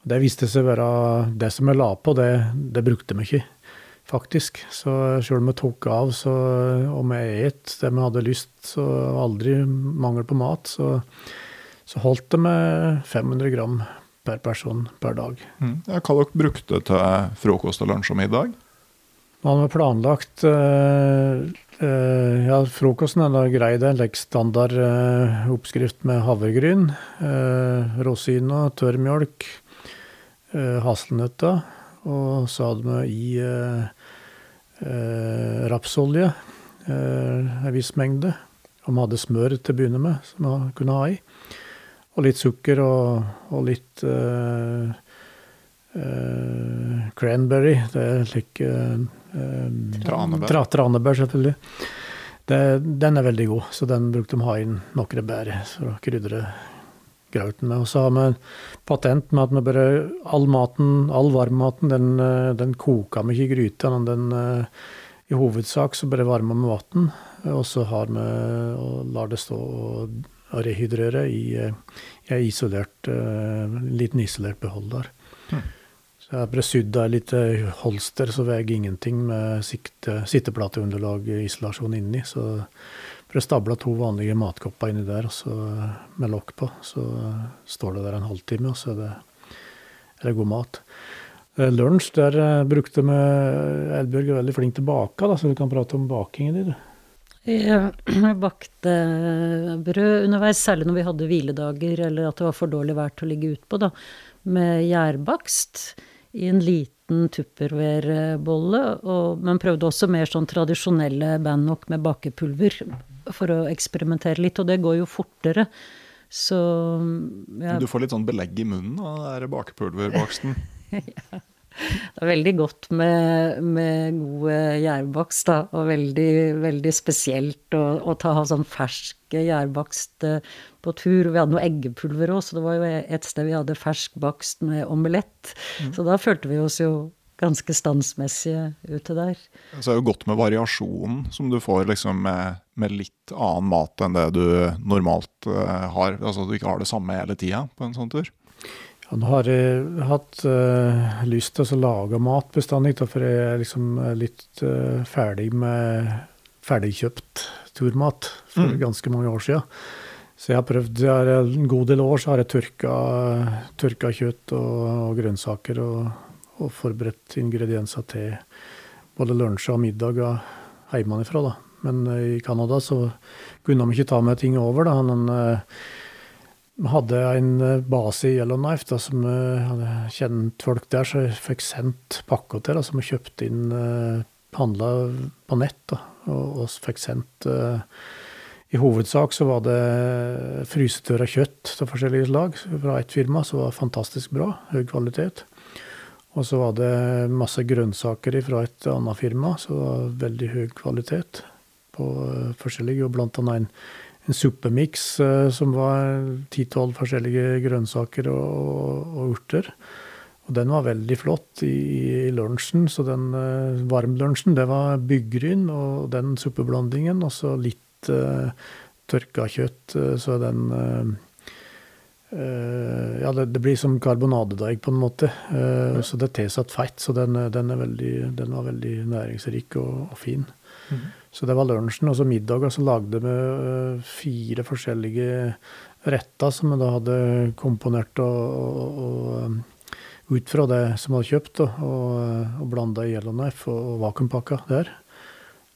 det viste seg å være Det som jeg la på, det, det brukte vi ikke, faktisk. Så sjøl om vi tok av så, og vi et det vi hadde lyst, så aldri mangel på mat, så, så holdt det med 500 gram per person per dag. Mm. Ja, hva dere brukte til frokost og lunsj og middag? Man har planlagt uh, uh, Ja, frokosten er da grei. Det er en standard uh, oppskrift med havregryn, rosiner, tørrmjølk, hasselnøtter. Og så hadde vi i rapsolje en viss mengde. Og vi hadde smør til å begynne med, som vi kunne ha i. Og litt sukker og, og litt uh, uh, cranberry. Det er slik uh, Tranebær. Tra, tranebær, selvfølgelig. Det, den er veldig god, så den brukte de å ha inn noen bær for å krydre grauten med. Og så har vi patent med at vi bare All maten, all varmmaten, den, den koker vi ikke i gryta. Den, I hovedsak så bare varmer vi vann, og så har vi og lar det stå og og rehydrere i, eh, i en isolert, liten isolert beholder. Mm. Så jeg jeg bare sydd av lite holster, så veier ingenting med sikte, sitteplateunderlag isolasjon inni. Så ble stabla to vanlige matkopper inni der så, med lokk på. Så står det der en halvtime, og så er det, er det god mat. Eh, lunsj, der eh, brukte vi Elbjørg er veldig flink til å bake, da, så du kan prate om bakingen din. Jeg bakte brød underveis, særlig når vi hadde hviledager eller at det var for dårlig vær til å ligge utpå, da. Med gjærbakst i en liten tupperware-bolle, men prøvde også mer sånn tradisjonelle bannock med bakepulver for å eksperimentere litt, og det går jo fortere. Så ja. Du får litt sånn belegg i munnen av den bakepulverbaksten? ja. Det er veldig godt med, med god gjærbakst, da. Og veldig, veldig spesielt å, å ta sånn fersk gjærbakst eh, på tur. Vi hadde noe eggepulver òg, så det var jo et sted vi hadde fersk bakst med omelett. Mm. Så da følte vi oss jo ganske standsmessige ute der. Så det er jo godt med variasjonen som du får liksom med, med litt annen mat enn det du normalt uh, har. Altså at du ikke har det samme hele tida på en sånn tur. Ja, nå har jeg hatt uh, lyst til å lage mat bestandig, for jeg er liksom eh, litt uh, ferdig med ferdigkjøpt turmat for mm. ganske mange år siden. Så jeg har prøvd jeg har En god del år så har jeg tørka, tørka kjøtt og, og grønnsaker og, og, forberedt ingredienser til både lunsj og middag hjemmefra. da. Men i Canada så kunne de ikke ta med ting over. da. Han, vi hadde en eh, base i Yellowknife da, som hadde kjent folk der, så jeg fikk sendt pakker til da, som vi kjøpte inn eh, Handla på nett da, og, og fikk sendt I hovedsak så var det frysetørra kjøtt av forskjellige slag fra ett firma som var fantastisk bra, høy kvalitet. Og så var det masse grønnsaker fra et annet firma så det var veldig høy kvalitet på uh, forskjellige, og blant annet en en suppemiks eh, som var ti-tolv forskjellige grønnsaker og, og, urter. Og den var veldig flott i, i lunsjen. Så den uh, varmlunsjen, det var byggryn og den suppeblandingen. Og så litt uh, tørka kjøtt. Uh, så den uh, Ja, det, det, blir som karbonadedeig på en måte. Uh, så det er tilsatt feit. Så den, den, veldig, den, var veldig næringsrik og, og fin. Mm. Så det var lunsjen. Og så middag, og så lagde vi eh, fire forskjellige retter som vi da hadde komponert og, og, og ut fra det som vi hadde kjøpt, og, og blanda i Yellowknife og, og vakuumpakka der.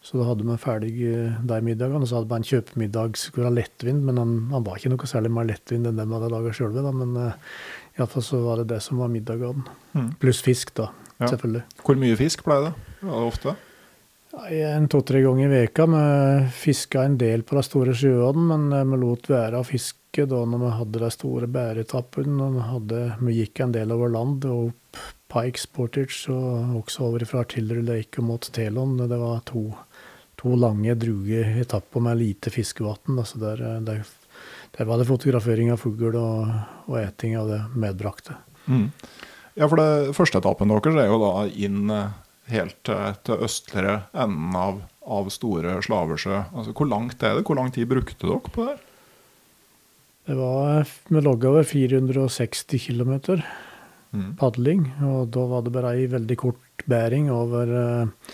Så da hadde vi ferdig der de middagene. Og så hadde vi en kjøpemiddag som var lettvint, men han, han, var ikke noe særlig mer lettvint enn den vi hadde laga sjøl. Men uh, iallfall så var det det som var middagen. Mm. Pluss fisk, da. Ja. Selvfølgelig. Hvor mye fisk ble det? Det ofte? En to-tre ganger i veka. Vi fiska en del på de store sjøene, men eh, vi lot være å fiske da når vi hadde de store bæretappene. Vi, vi gikk en del over land og opp Pikes Portage og også over fra Artillery Lake og mot Telon. Det var to, to lange, druge etapper med lite fiskevann. Altså der, eh, der, der, var det fotografering av fugl og, og, eting av det medbrakte. Mm. Ja, for det første etappen deres er jo da inn eh, helt til, til østligere enden av, av Store Slaversjø. Altså, hvor langt er det? Hvor lang tid brukte dere på det? Det var Vi logga over 460 km mm. padling. Og da var det bare ei veldig kort bæring over uh,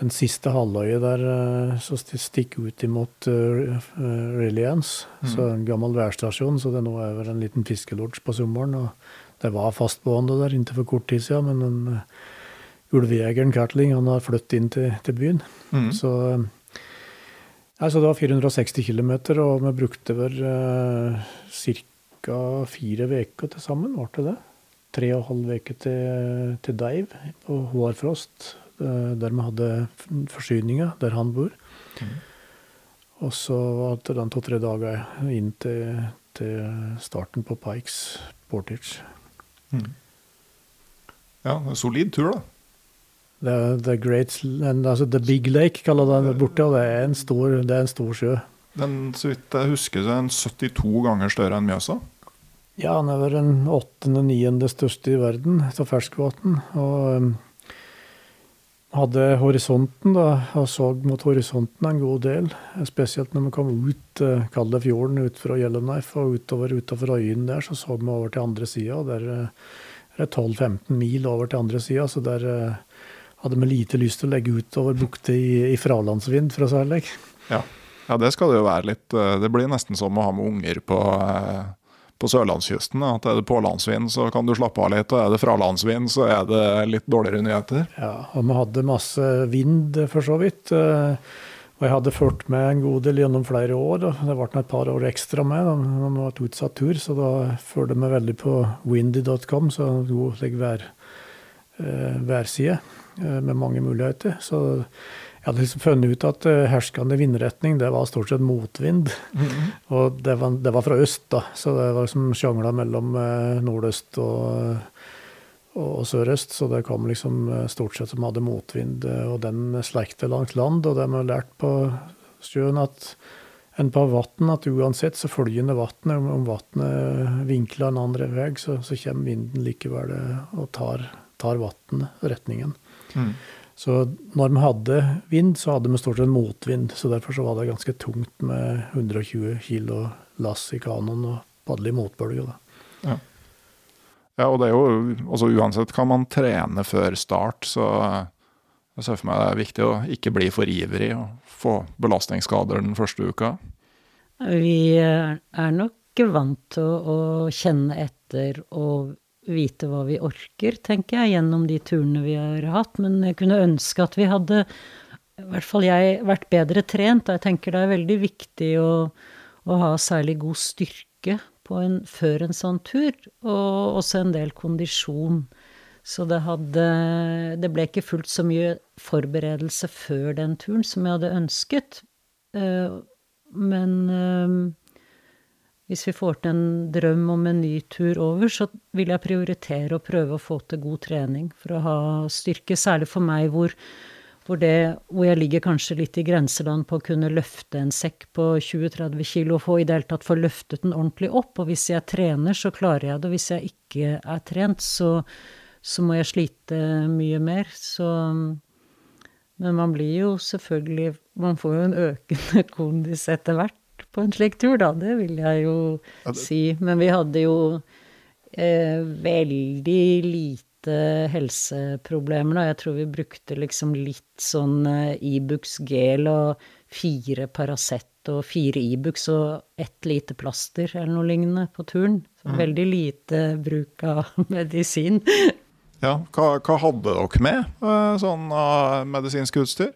den siste halvøyet der uh, som stikker ut imot uh, Reliance. Mm. Så en gammel værstasjon, så det nå er vel en liten fiskelodge på sommeren. Og det var fastboende der inntil for kort tid siden, men den ulvejegeren Catling han har flyttet inn til, til byen. Mm. Så, altså det var 460 km, og vi brukte vel uh, ca. fire uker til sammen, ble det det? Tre og en halv uke til, til Dave på Hårfrost, uh, der vi hadde forsyninger, der han bor. Mm. Og så var det den to-tre dager inn til, til, starten på Pikes Portage. Mm. Ja, solid tur, da. The, the, great, altså the Big Lake kaller det borte, og det er en stor, det er en stor sjø. Den, så vidt jeg husker, så er den 72 ganger større enn Mjøsa? Ja, den er vel den åttende-niende største i verden av ferskvann. Og um, hadde horisonten, da, og så mot horisonten en god del. Spesielt når vi kom ut kall det fjorden, ut fra Yellowknife og utover utover øyen der, så så vi over til andre sida. Der uh, 12-15 mil over til andre sida, så der eh, hadde vi lite lyst til å legge utover bukter i, i fralandsvind, for å si det ja. ja, det skal det jo være litt. Eh, det blir nesten som å ha med unger på, på sørlandskysten. At er det pålandsvind, så kan du slappe av litt, og er det fralandsvind, så er det litt dårligere nyheter. Ja, og vi hadde masse vind, for så vidt. Og jeg hadde fulgt med en god del gjennom flere år. og Det ble et par år ekstra med. det var et utsatt tur, så da følte vi veldig på windy.com, så god vær, eh, værside eh, med mange muligheter. Så jeg hadde liksom funnet ut at eh, herskende vindretning det var stort sett motvind. Mm -hmm. Og det var, det var, fra øst, da, så det var liksom sjangla mellom nordøst og og sørøst, så det kom liksom eh, stort sett som hadde motvind. Eh, og den slekte langt land, og det vi har lært på sjøen at enn på vann at uansett så følger vannet. Om vannet vinkler en andre vei, så, så, kommer vinden likevel eh, og tar, tar vannet retningen. Mm. Så når vi hadde vind, så hadde vi stort sett motvind. Så derfor så var det ganske tungt med 120 kilo lass i kanoen og padle i motbølge. Ja. Ja, og det er jo altså Uansett kan man trene før start, så jeg ser for meg det er viktig å ikke bli for ivrig og få belastningsskader den første uka. Vi er nok vant til å kjenne etter og vite hva vi orker, tenker jeg, gjennom de turene vi har hatt. Men jeg kunne ønske at vi hadde, i hvert fall jeg, vært bedre trent. Jeg tenker det er veldig viktig å, å ha særlig god styrke en, før en sånn tur, og også en del kondisjon. Så det hadde Det ble ikke fullt så mye forberedelse før den turen som jeg hadde ønsket. Eh, men eh, hvis vi får til en drøm om en ny tur over, så vil jeg prioritere å prøve å få til god trening for å ha styrke, særlig for meg hvor hvor, det, hvor, jeg ligger kanskje litt i grenseland på å kunne løfte en sekk på 20-30 kilo og få i det hele tatt få løftet den ordentlig opp. Og hvis jeg trener, så klarer jeg det. Og hvis jeg ikke er trent, så, så må jeg slite mye mer. Så Men man blir jo selvfølgelig Man får jo en økende kondis etter hvert på en slik tur, da. Det vil jeg jo si. Men vi hadde jo eh, veldig lite helseproblemer, da. Jeg tror vi brukte liksom litt sånn Ibux eh, gel og fire Paracet og fire Ibux og ett lite plaster eller noe lignende på turen. Så mm. veldig lite bruk av medisin. Ja, hva, hva hadde dere med eh, sånn av medisinsk utstyr?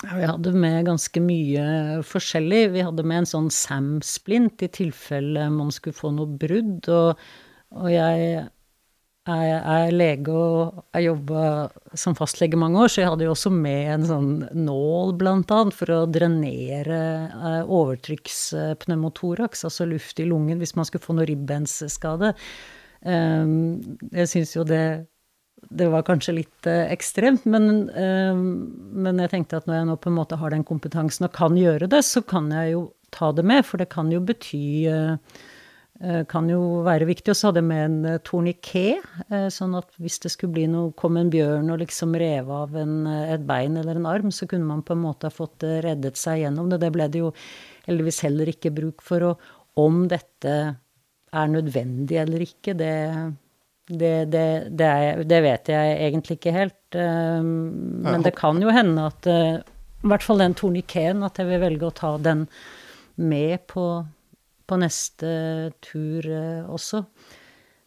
Ja, vi hadde med ganske mye forskjellig. Vi hadde med en sånn SAM-splint i tilfelle man skulle få noe brudd. Og, og jeg jeg er lege og har jobba som fastlege mange år, så jeg hadde jo også med en sånn nål, blant annet, for å drenere eh, overtrykkspneumotoraks, altså luft i lungen, hvis man skulle få noe ribbensskade. Ehm, jeg syns jo det det var kanskje litt eh, ekstremt, men, ehm, men jeg tenkte at når jeg nå på en måte har den kompetansen og kan gjøre det, så kan jeg jo ta det med, for det kan jo bety Eh, kan jo være viktig. Og så hadde jeg med en eh, torniké, eh, sånn at hvis det skulle bli noe, kom en bjørn og liksom rev av en, et bein eller en arm, så kunne man på en måte ha fått reddet seg gjennom det. Det ble det jo heldigvis heller ikke bruk for. Og om dette er nødvendig eller ikke, det, det, det, det, er, det vet jeg egentlig ikke helt. Men det kan jo hende at I hvert fall den tornikeen, at jeg vil velge å ta den med på på neste tur eh, også.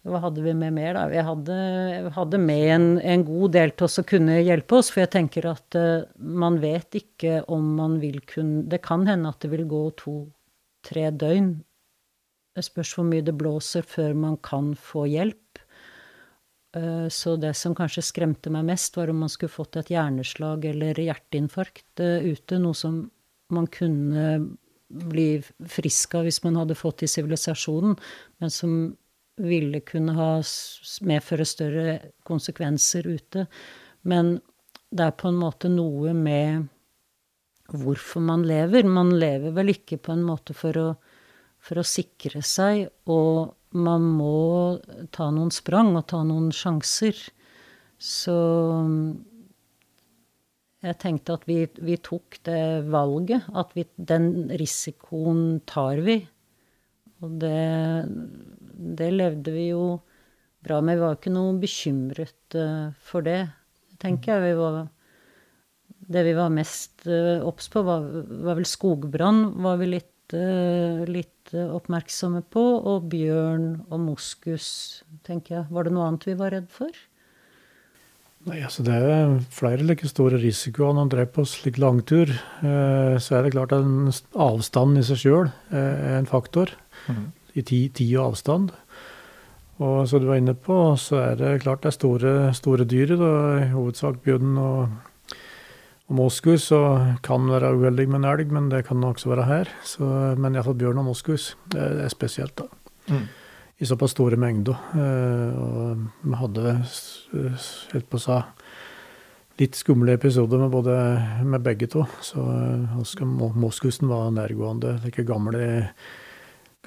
Hva hadde vi med mer, da? Vi hadde, hadde med en, en, god del til oss å kunne hjelpe oss, for jeg tenker at man vet ikke om man vil kunne Det kan hende at det vil gå to-tre døgn. Det spørs hvor mye det blåser før man kan få hjelp. Uh, så det som kanskje skremte meg mest, var om man skulle fått et hjerneslag eller hjerteinfarkt uh, ute, noe som man kunne bli frisk av hvis man hadde fått i sivilisasjonen, men som ville kunne ha medføre større konsekvenser ute. Men det er på en måte noe med hvorfor man lever. Man lever vel ikke på en måte for å, for å sikre seg, og man må ta noen sprang og ta noen sjanser. Så jeg tenkte at vi, vi tok det valget. At vi, den risikoen tar vi. Og det, det levde vi jo bra. med. vi var jo ikke noe bekymret uh, for det, tenker jeg. Vi var, det vi var mest uh, obs på, var, var, vel skogbrann. var vi litt, litt oppmerksomme på. Og bjørn og moskus, tenker jeg. Var det noe annet vi var redd for? Nei, altså Det er flere like store risikoer når man drar på slik langtur. Eh, så er det klart at avstanden i seg sjøl er en faktor. Mm. I tid, tid, og avstand. Og som du var inne på, så er det klart det er store, store dyr. I hovedsak bjørn og, og moskus. Og kan være uheldig med en elg, men det kan også være her. Så, men iallfall bjørn og moskus. Det er spesielt, da. Mm i såpass store mengder. Eh, og vi hadde, helt på å si, litt skumle episoder med, både, med begge to. Så eh, Oskar Moskusen var nærgående. Like gamle,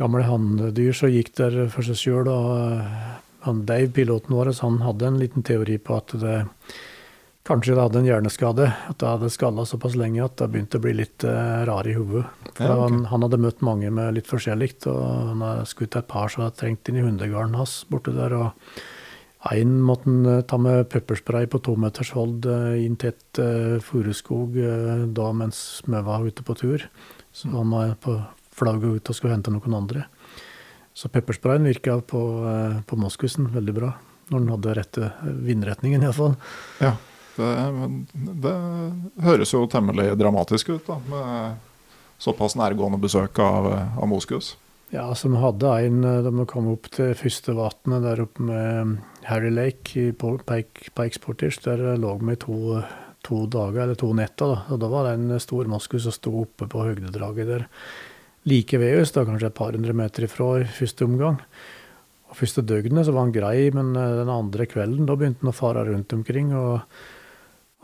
gamle hanndyr som gikk der for seg sjøl. Og eh, han Dave, piloten vår, han hadde en liten teori på at det Kanskje det hadde en hjerneskade. At det hadde skalla såpass lenge at det begynte å bli litt uh, rar i hodet. Ja, okay. han, han, hadde møtt mange med litt forskjellig, og han hadde skutt et par som hadde trengt inn i hundegarden hans borte der. og en måtte han uh, ta med pepperspray på to meters hold inn til et uh, furuskog uh, da mens vi var ute på tur. Så han var på flagget ut og skulle hente noen andre. Så peppersprayen virka på, på Moskusen veldig bra. Når den hadde rette vindretningen, iallfall. Ja. Det, det, høres jo temmelig dramatisk ut, da, med såpass nærgående besøk av, av moskus. Ja, som hadde en da vi kom opp til første vannet der oppe med Harry Lake i Pike, Pike Sportage. Der lå vi i to, to, dager, eller to netter. Da. Og da var det en stor moskus som sto oppe på høydedraget der like ved oss, da kanskje et par hundre meter ifra i første omgang. Og Første døgnet så var han grei, men eh, den andre kvelden da begynte han å fare rundt omkring. og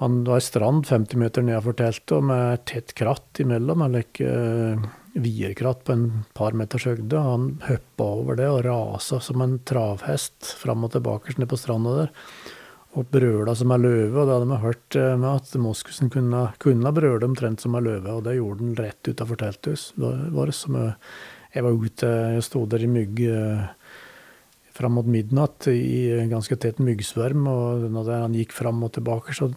han var ei strand 50 meter nedenfor teltet, med tett kratt imellom. eller ikke uh, vierkratt på en par meters høgde. Han hoppa over det og rasa som en travhest fram og tilbake ned på stranda der. Og brøla som ei løve. Og det hadde vi hørt uh, med at moskusen kunne, kunne brøle omtrent som ei løve. Og det gjorde den rett utafor teltet vårt. Jeg var ute, jeg sto der i mygg fram mot midnatt i ganske tett myggsverm. Og når han gikk fram og tilbake, så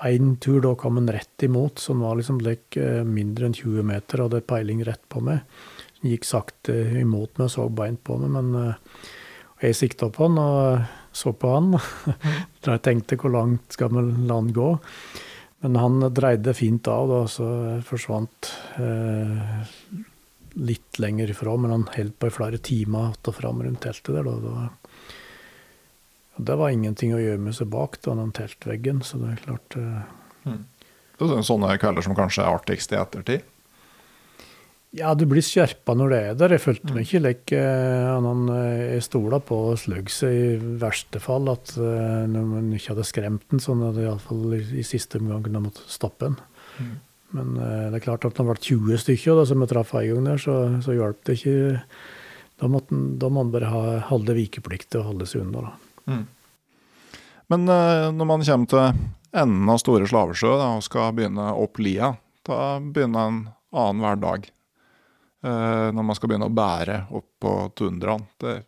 en tur da kom han rett imot, som var liksom eh, mindre enn 20 meter, og hadde peiling rett på meg. Han gikk sakte imot meg og så beint på meg, men uh, jeg sikta på han og så på han. Da jeg tenkte hvor langt skal vi la han gå? Men han dreide fint av, da, så forsvant uh, litt lenger ifra. Men han holdt på i flere timer att og fram rundt teltet der. da det var ingenting å gjemme seg bak da, den teltveggen, så det er klart uh, mm. Det er sånne kvelder som kanskje er artigst i ettertid? Ja, du blir skjerpa når det er der. Jeg følte meg mm. ikke like uh, Jeg stola på seg i verste fall, at når man ikke hadde skremt den, sånn at iallfall i, i siste omgang kunne måtte stoppe den. Mm. Men det er klart at når det ble 20 stykker da, som jeg traff en gang der, så, så hjalp det ikke. Da, måtte, da man bare ha, holde vikeplikt og holde seg unna. da. Men uh, når man kommer til enden av Store Slavesjø da, og skal begynne opp lia, da begynner en annen hver dag. Uh, når man skal begynne å bære opp på tundraen. Det,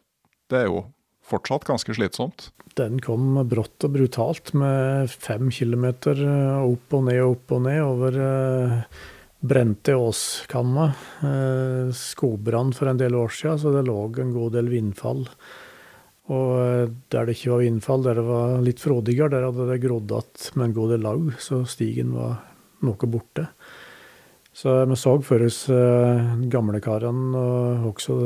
det, er jo fortsatt ganske slitsomt. Den kom brått og brutalt med fem kilometer eh, opp og ned og opp og ned over brente åskammer. Skogbrann for en del år siden, så det lå en god del vindfall og eh, der det ikke var vindfall, der det var litt frådigere, der hadde det grodd igjen med en god del lag, så stigen var noe borte. Så vi så for oss eh, gamlekarene og også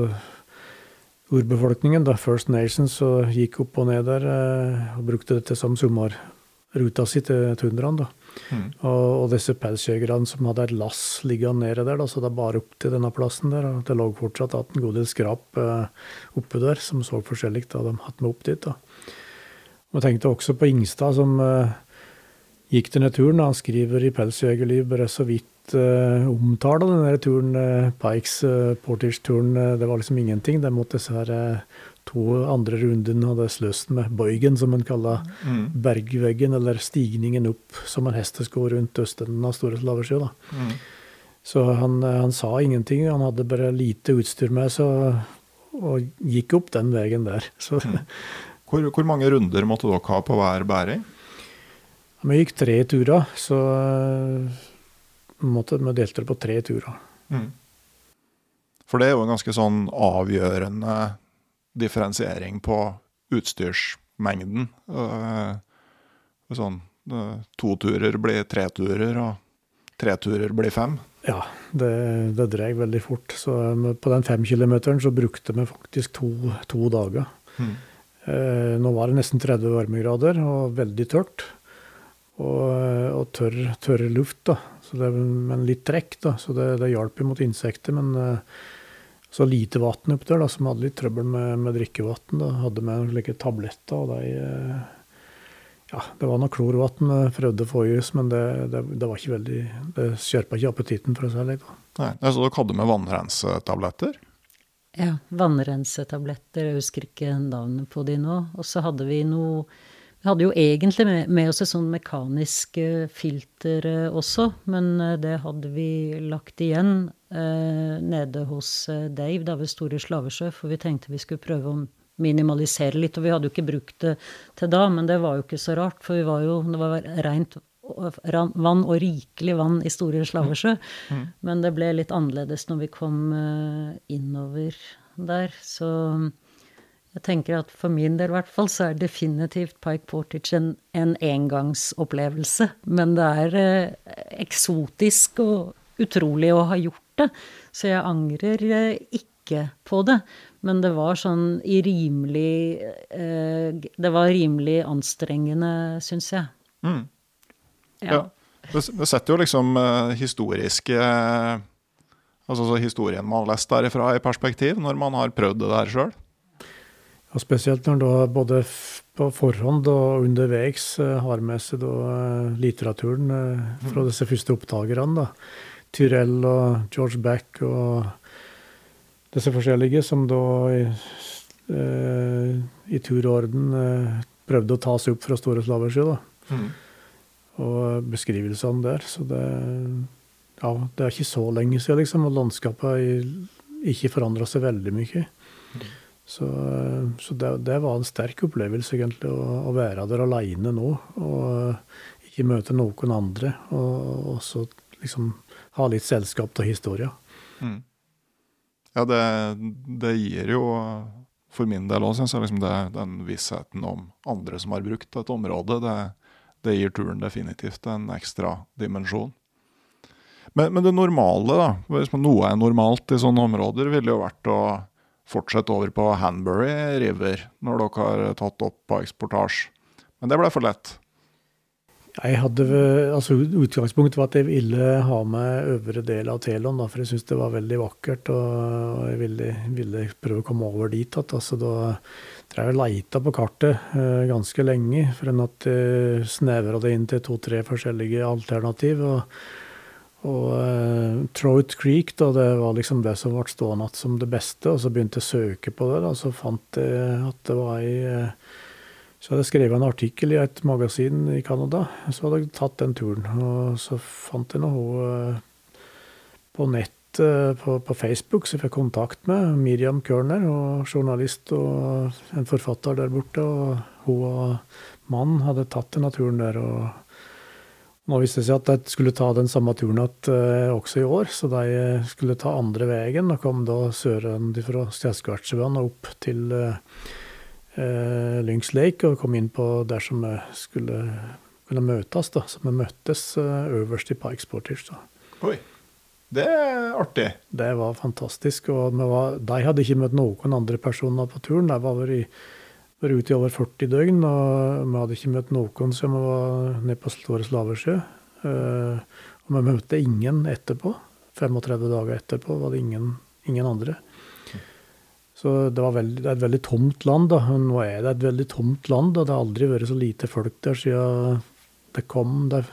urbefolkningen, da, First Nations, som gikk opp og ned der eh, og brukte dette som sommerruta si til tundraen. da. Mm. Og, og, disse pelsjegerne som hadde et lass liggende nede der, da, så det bar opp til denne plassen der. Og det lå fortsatt at en god del skrap eh, oppe der, som så forskjellig da de hadde med opp dit. da. Og tenkte også på Ingstad, som eh, gikk denne turen. Han skriver i Pelsjegerliv bare så vidt uh, omtaler denne turen, uh, Pikes uh, Portage-turen. det var liksom ingenting. Det måtte disse her to andre runden hadde sløst med bøygen, som en kaller mm. bergveggen, eller stigningen opp som en hestesko rundt østenden av Store Slaversjø. Mm. Så han, han, sa ingenting, han hadde bare lite utstyr med seg og, gikk opp den veien der. Så mm. Hvor, hvor, mange runder måtte dere ha på hver bæring? Vi gikk tre turer, så måtte, vi delte det på tre turer. Mm. For det er jo en ganske sånn avgjørende differensiering på utstyrsmengden. Sånn to turer blir tre turer, og tre turer blir fem. Ja, det, det drev veldig fort. Så på den fem kilometeren så brukte vi faktisk to, to dager. Mm. Eh, nå var det nesten 30 varmegrader og veldig tørt. Og, og tørr, tørr, luft, da. Det, men litt trekk, da. Så det, det hjalp mot insekter. Men eh, så lite vann oppi der, da, som hadde litt trøbbel med, med drikkevann. Hadde med slike tabletter. og de, eh, ja, Det var noe klorvann jeg prøvde å få i oss, men det, det, det, var ikke veldig, det skjerpa ikke appetitten, for å si det. Nei, Så dere hadde med vannrensetabletter? Ja, vannrensetabletter. Jeg husker ikke navnet på de nå. Og så hadde vi noe Vi hadde jo egentlig med, med oss et sånn mekanisk eh, filter eh, også, men eh, det hadde vi lagt igjen eh, nede hos Dave da ved Store Slavesjø, for vi tenkte vi skulle prøve å minimalisere litt. Og vi hadde jo ikke brukt det til da, men det var jo ikke så rart, for vi var jo, det var rent vann, og rikelig vann i Store Slavesjø. Mm. Men det ble litt annerledes når vi kom uh, innover der. Så jeg tenker at for min del i hvert fall så er definitivt Pike Portage en, en engangsopplevelse. Men det er eh, eksotisk og utrolig å ha gjort det. Så jeg angrer uh, ikke på det. Men det var sånn i rimelig Det var rimelig anstrengende, syns jeg. Mm. Ja. Det, det, setter jo liksom uh, historiske Altså så historien man har lest derifra, i perspektiv, når man har prøvd det der sjøl. Ja, spesielt når da både på forhånd og underveis har med seg da, litteraturen fra disse første oppdagerne. Tyrell og George Back og disse forskjellige, som da i, i tur og orden prøvde å ta seg opp fra Store Slaversjø. da. Mm og beskrivelsene der. Så det, ja, det er ikke så lenge siden, liksom, og landskapet ikke forandra seg veldig mye. Så, så det, det, var en sterk opplevelse, egentlig, å, å være der aleine nå. Og ikke møte noen andre. Og også liksom ha litt selskap til historia. Mm. Ja, det, det, gir jo for min del òg, syns jeg, liksom det, den vissheten om andre som har brukt et område. Det, det gir turen definitivt en ekstra dimensjon. Men, men, det normale, da, hvis noe er normalt i sånne områder, ville jo vært å fortsette over på Hanbury River når dere har tatt opp på eksportasje. Men det ble for lett. Jeg hadde, altså Utgangspunktet var at jeg ville ha med øvre del av Telon, for jeg syntes det var veldig vakkert. Og jeg ville, ville prøve å komme over dit igjen. Altså, da drev og leita på kartet eh, ganske lenge, for en at jeg snevra det inn til to-tre forskjellige alternativ. og og uh, Trout Creek, da, det var liksom det som ble stående igjen som det beste. Og så begynte jeg å søke på det, da, så fant jeg at det var ei uh, Så hadde jeg skrevet en artikkel i et magasin i Canada. Så hadde jeg tatt den turen. Og så fant jeg noe uh, på nett Eh, på, på, Facebook så jeg fikk kontakt med Miriam Kørner, og journalist og en forfatter der borte. og Hun og mannen hadde tatt denne turen der. og Nå viste det seg at de skulle ta den samme turen at, uh, også i år, så de skulle ta andre veien og kom da sørenfra Stjerskvartsjøen og opp til uh, uh, Lynx Lake og kom inn på der som vi skulle, kunne møtes. da, Så vi møttes øverst i Pikes Portage. da. Oi. Det er artig. Det var fantastisk. Og var, de hadde ikke møtt noen andre personer på turen. De var vært, ute i over 40 døgn, og vi hadde ikke møtt noen som var nede på Store Slavesjø. Uh, og vi møtte ingen etterpå. 35 dager etterpå var det ingen, ingen andre. Så det, veldig, det er et veldig tomt land. da. Nå er det et veldig tomt land, og det har aldri vært så lite folk der siden det kom. Det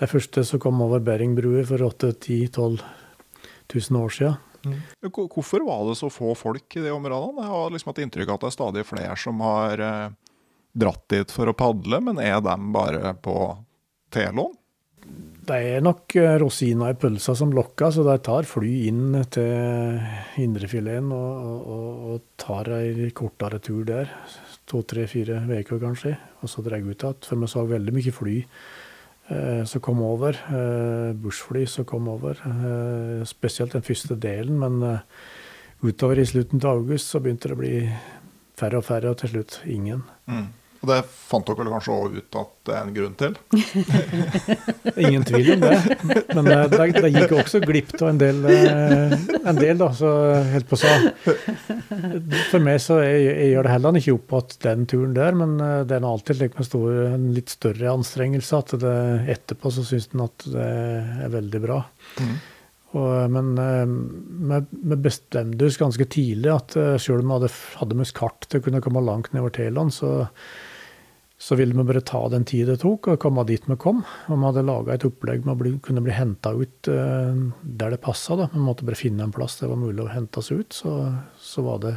det første som kom over Beringbrua for 8-10-12 000 år siden. Mm. Hvorfor var det så få folk i de områdene? Jeg har liksom hatt inntrykk av at det er stadig flere som har eh, dratt dit for å padle, men er de bare på Telon? Det er nok eh, rosina i pølsa som lokker, så de tar fly inn til indrefileten og, og, og, tar ei kortere tur der. To, tre, fire uker kanskje, og så drar ut igjen. For vi så veldig mye fly eh, som kom over. Eh, Bushfly som kom over. Eh, spesielt den første delen, men eh, utover i slutten av august så begynte det å bli færre og færre, og til slutt ingen. Mm. Og det fant dere kanskje òg ut at det er en grunn til? Ingen tvil om det. Men det, det, det gikk også glipp av en del, eh, en del da, så helt på sa. For meg så jeg, jeg gjør det heller ikke opp at den turen der, men eh, det er alltid like stor, en litt større anstrengelse at det, etterpå så syns en at det er veldig bra. Mm. Og, men vi, bestemte oss ganske tidlig at selv om vi hadde, hadde med kart til å kunne komme langt nedover Thailand, så så ville vi bare ta den tid det tok og komme dit vi kom. Og vi hadde laga et opplegg med å kunne bli henta ut uh, der det passa. Vi måtte bare finne en plass det var mulig å hente oss ut. Så, så var det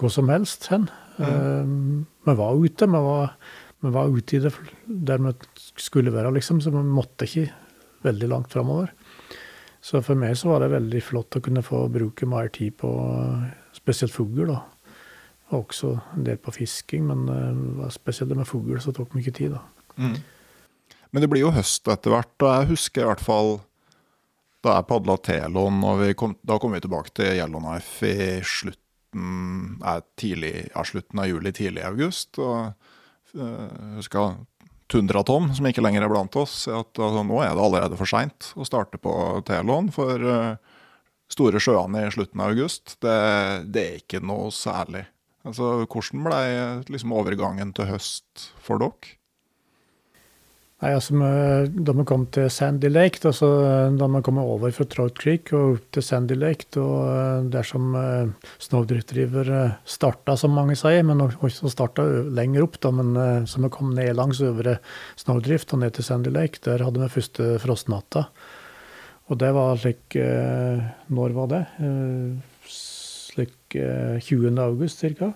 hvor som helst hen. Mm. Vi var ute. Vi var, vi var, ute i det der vi skulle være, liksom, så vi måtte ikke veldig langt framover. Så for meg så var det veldig flott å kunne få bruke mer tid på spesielt fugl. da og også en del på fisking, men uh, spesielt det med fugl så tok mye tid. da. Mm. Men det blir jo høst etter hvert, og jeg husker i hvert fall da jeg padla Telon, og kom, da kom vi tilbake til Yellowknife i slutten, eh, tidlig, ja, slutten av juli, tidlig i august. og uh, jeg husker Tundra-Tom, som ikke lenger er blant oss, at altså, nå er det allerede for seint å starte på Telon. For uh, store sjøene i slutten av august, det, det er ikke noe særlig. Altså, Hvordan ble liksom, overgangen til høst for dere? Nei, altså, Da vi kom til Sandy Lake, da, så, da vi kom over fra Trout Creek og opp til Sandy Lake, da, der som uh, Snowdrift River starta, som mange sier, men også starta lenger opp. da, men uh, Så vi kom ned langs øvre Snowdrift og ned til Sandy Lake. Der hadde vi første frostnatta. Og det var slik uh, Når var det? Uh, slik 20. Eh, august ca.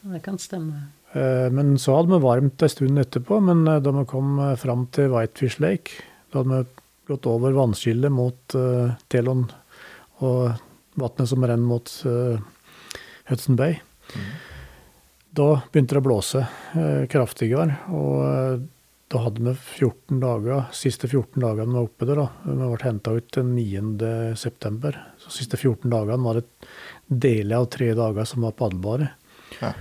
Det kan stemme. Eh, men så hadde vi varmt en stund etterpå. Men eh, da vi kom fram til Whitefish Lake, da hadde vi gått over vannskillet mot uh, Telon og vannet som renner mot uh, Hudson Bay. Mm. Da begynte det å blåse uh, kraftigere. og da hadde vi 14 dager, siste 14 dagene vi var oppe der. da. Vi ble henta ut den 9.9. Så siste 14 dagene var det deler av tre dager som var padlbare. Ja.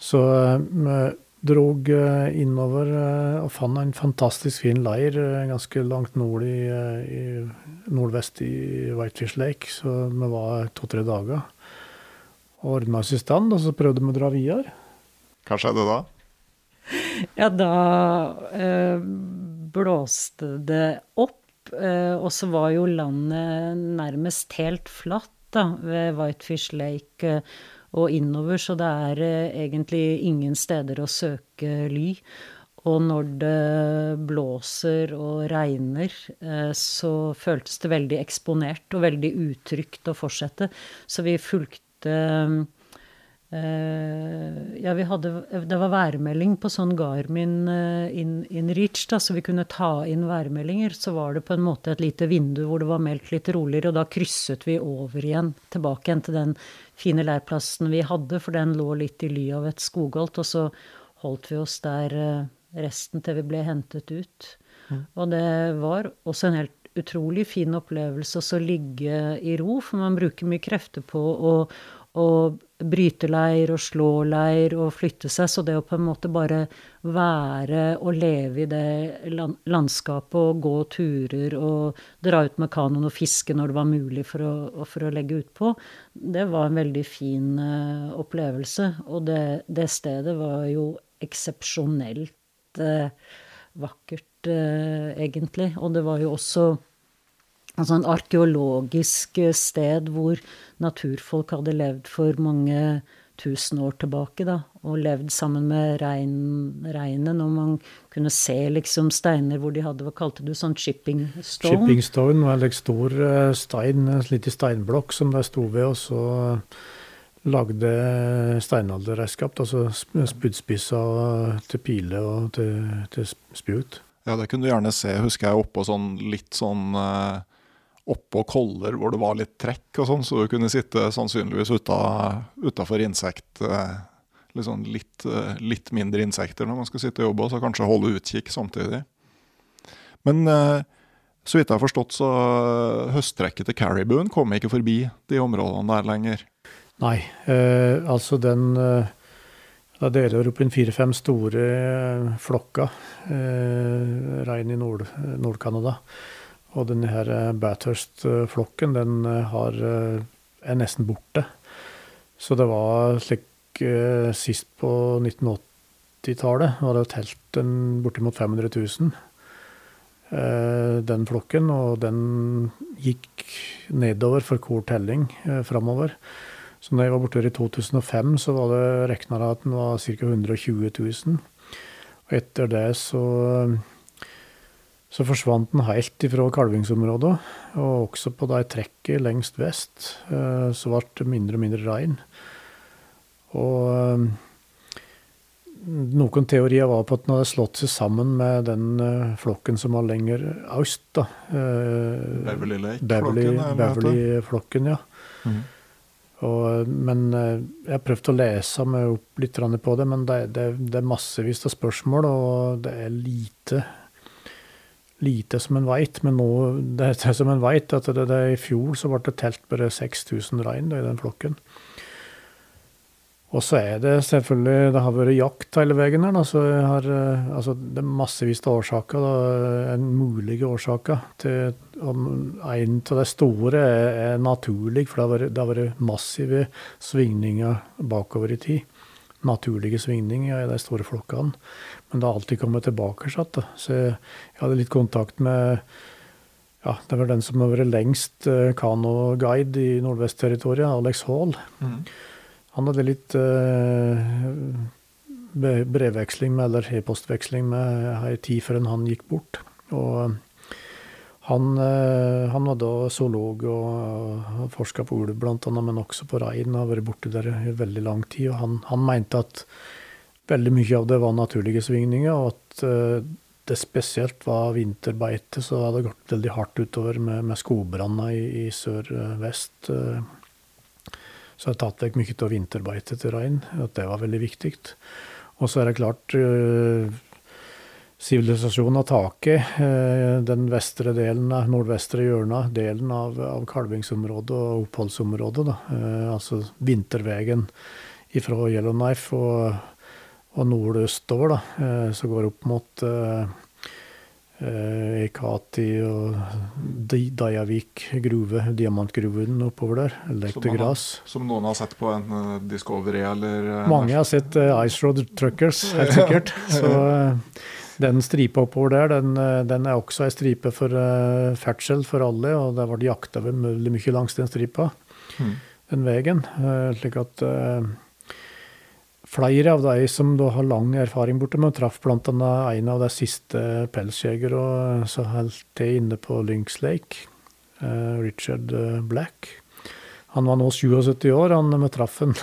Så vi drog eh, innover eh, og fant en fantastisk fin leir eh, ganske langt nord i, i nordvest i Whitefish Lake. Så vi var to-tre dager. Og ordna oss i stand, og så prøvde vi å dra videre. Hva skjedde da? Ja, da eh, blåste det opp, eh, og så var jo landet nærmest helt flatt da, ved Whitefish Lake eh, og innover, så det er eh, egentlig ingen steder å søke ly. Og når det blåser og regner, eh, så føltes det veldig eksponert og veldig utrygt å fortsette. Så vi fulgte ja, vi hadde, det var værmelding på sånn Garmin uh, in, in, reach, da, så vi kunne ta inn værmeldinger. Så var det på en måte et lite vindu hvor det var meldt litt roligere, og da krysset vi over igjen, tilbake igjen til den fine leirplassen vi hadde, for den lå litt i ly av et skogholt, og så holdt vi oss der uh, resten til vi ble hentet ut. Mm. Og det var også en helt utrolig fin opplevelse å ligge i ro, for man bruker mye krefter på å og bryte leir og slå leir og flytte seg. Så det å på en måte bare være og leve i det landskapet og gå turer og dra ut med kanoen og fiske når det var mulig for å, for å legge utpå, det var en veldig fin uh, opplevelse. Og det, det, stedet var jo eksepsjonelt uh, vakkert, uh, egentlig. Og det var jo også Altså en arkeologisk eh, sted hvor naturfolk hadde levd for mange tusen år tilbake, da, og levd sammen med rein, reinen, og man kunne se liksom steiner hvor de hadde Hva kalte du sånn shipping stone? Shipping stone var en stor eh, stein, en liten steinblokk som de sto ved, og så lagde steinalderredskap, altså spydspisser til piler og til, til spjut. Ja, det kunne du gjerne se, husker jeg, oppå sånn litt sånn eh, Oppå koller hvor det var litt trekk og sånn, så du kunne sitte sannsynligvis utafor insekt liksom litt, sånn litt, eh, mindre insekter når man skal sitte og jobbe, så kanskje holde utkikk samtidig. Men eh, så vidt jeg har forstått, så høsttrekket til Caribou kom ikke forbi de områdene der lenger. Nei, eh, altså den eh, Da deler opp inn fire-fem store flokker eh, rein i Nord-Canada. Nord og denne eh, Bathurst-flokken den har, er nesten borte. Så det var slik sist på 1980-tallet var det telt bortimot 500 000 den flokken, og den gikk nedover for hver telling framover. Så når jeg var borte i 2005, så var det regna at den var ca. 120 000. Og etter det så, så forsvant den helt ifra kalvingsområdet. Og også på det trekket lengst vest eh, så ble det mindre og mindre rein. Og eh, noen teorier var på at den hadde slått seg sammen med den eh, flokken som var lenger øst. da. Beverly Lake-flokken? Beverly-flokken, ja. Mm. Og, men jeg har prøvd å lese meg opp litt på det, men det, det, det er massevis av spørsmål, og det er lite lite som en veit. Men nå, det er som en veit, at det, det, i fjor så ble det telt bare 6000 rein i den flokken. Og så er det selvfølgelig Det har vært jakt hele veien her. Så har, eh, altså, det er massevis av årsaker. Da, mulige årsaker. Til, om en av de store er, er naturlig, for det har, vært, det har vært massive svingninger bakover i tid. Naturlige svingninger i de store flokkene. Men det har alltid kommet tilbake. Så jeg, hadde litt kontakt med ja, det var den som har vært lengst eh, kanoguide i Nordvestterritoriet, Alex Hall. Mm. Han hadde litt uh, brevveksling med, eller e-postveksling med ei tid før han gikk bort. Og han, uh, han var da zoolog og forska på ulv annet, men også på rein. Har vært borte der i veldig lang tid. Og han, han mente at veldig mye av det var naturlige svingninger, og at uh, det spesielt var vinterbeite, så hadde det gått veldig hardt utover med, med skogbranner i, i sør-vest. Så så har jeg tatt vekk mye av vinterbeitet til rein. At det var veldig viktig. Og så er det klart eh, Sivilisasjonen av taket, eh, den vestre delen nordvestre hjørnet, delen av, av kalvingsområdet og oppholdsområdet. Da. Eh, altså vintervegen fra Yellowknife og, og nordøstover, da, som går opp mot eh, Ekati og Dajavik gruve, diamantgruven oppover der. Elektrogras. Som, noen har sett på en Discovery eller Mange har sett Ice Road Truckers, helt sikkert. Så den stripa oppover der, den, den er også ei stripe for ferdsel for alle, og det ble jakta veldig mye langs den stripa, mm. den veien. slik at Flere av de som da har lang erfaring borte med, traff bl.a. en av de siste pelsjegere som holdt til inne på Lynx Lake, uh, Richard eh, Black. Han var nå 77 år, han vi traff han.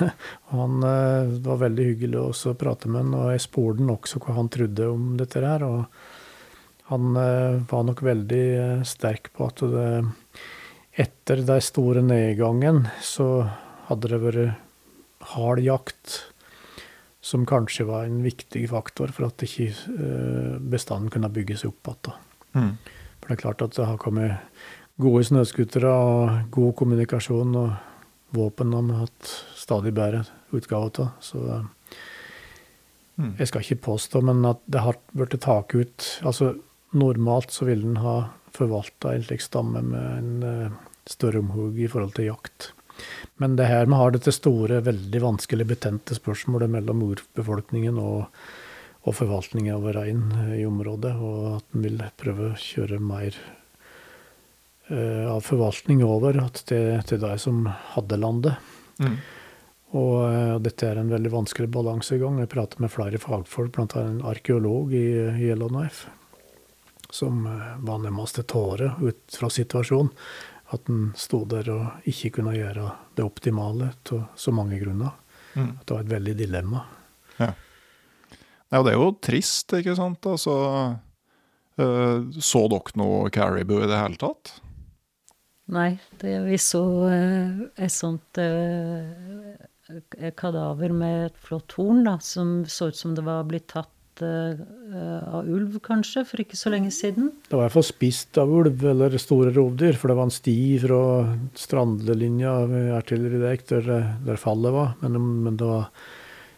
han uh, det var veldig hyggelig å prate med han, og jeg spurte også hva han trodde om dette her. og Han uh, var nok veldig sterk på at det, etter den store nedgangen så hadde det vært hard jakt som kanskje var en viktig faktor for at ikke eh, bestanden kunne bygges opp igjen. Mm. For det er klart at det har kommet gode snøscootere og god kommunikasjon, og våpen har vi hatt stadig bedre utgave av. Så mm. jeg skal ikke påstå, men at det har blitt tatt ut Altså normalt så ville en ha forvalta en slik stamme med en uh, større omhug i forhold til jakt. Men det her vi har dette store, veldig vanskelig betente spørsmålet mellom urbefolkningen og, og forvaltningen av rein i området, og at en vil prøve å kjøre mer av forvaltning over til, til de som hadde landet. Mm. Og uh, dette er en veldig vanskelig balansegang. Jeg prater med flere fagfolk, bl.a. en arkeolog i, Yellowknife, som uh, var nærmest til tåre ut fra situasjonen. At en sto der og ikke kunne gjøre det optimale av så mange grunner. Mm. At det var et veldig dilemma. Ja. ja, det er jo trist, ikke sant. Altså, Eh, så dere noe caribou i det hele tatt? Nei, det, vi så eh, et sånt eh, kadaver med et flott horn, da, som så ut som det var blitt tatt eh, av ulv, kanskje, for ikke så lenge siden. Det var i hvert fall spist av ulv eller store rovdyr, for det var en sti fra strandlinja ved artilleridekk der, der fallet var. Men, men, det var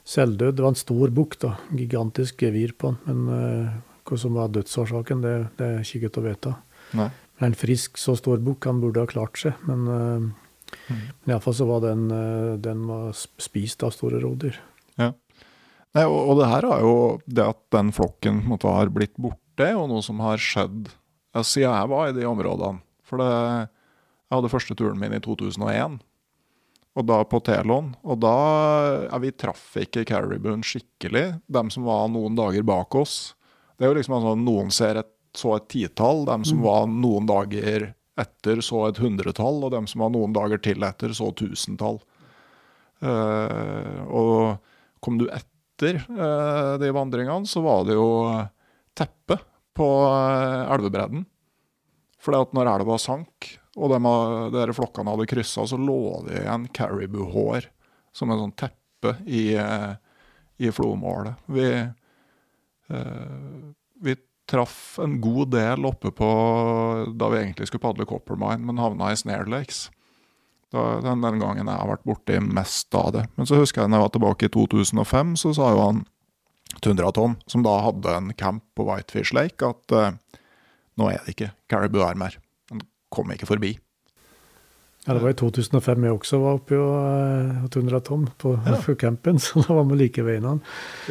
selvdød. Det var en stor bukk, da. Gigantisk gevir på den. Men uh, hva som var dødsårsaken, det, det er ikke godt å vite. Nei. Men en frisk, så stor bukk, han burde ha klart seg. Men, uh, mm. men iallfall så var den, uh, den var spist av store rovdyr. Ja. Nei, og, og, det her er jo det at den flokken måtte ha blitt borte, og noe som har skjedd siden jeg var i de områdene. For det, jeg hadde første turen min i 2001, og da på Telon. Og da ja, Vi traff ikke Caribuen skikkelig, dem som var noen dager bak oss. Det er jo liksom altså, Noen ser et, så et titall, dem som mm. var noen dager etter så et hundretall, og dem som var noen dager til etter så tusentall. Uh, og kom du etter eh, de vandringene så var det jo teppe på uh, elvebredden. For når elva sank, og de, de flokkene hadde kryssa, så lå det igjen caribou-hår som en sånn teppe i, eh, i flomålet. Vi, vi traff en god del oppe på da vi egentlig skulle padle Coppermine, men havna i Snare Lakes. Den, den, gangen jeg har vært borti mest av det. Men så husker jeg da jeg var tilbake i 2005, så sa jo han Tundraton, som da hadde en camp på Whitefish Lake, at uh, nå er det ikke Caribou her mer. Den kom ikke forbi. Ja, Det var i 2005 jeg også var oppe og 200 tonn på ja. campen, så da var vi like ved innan.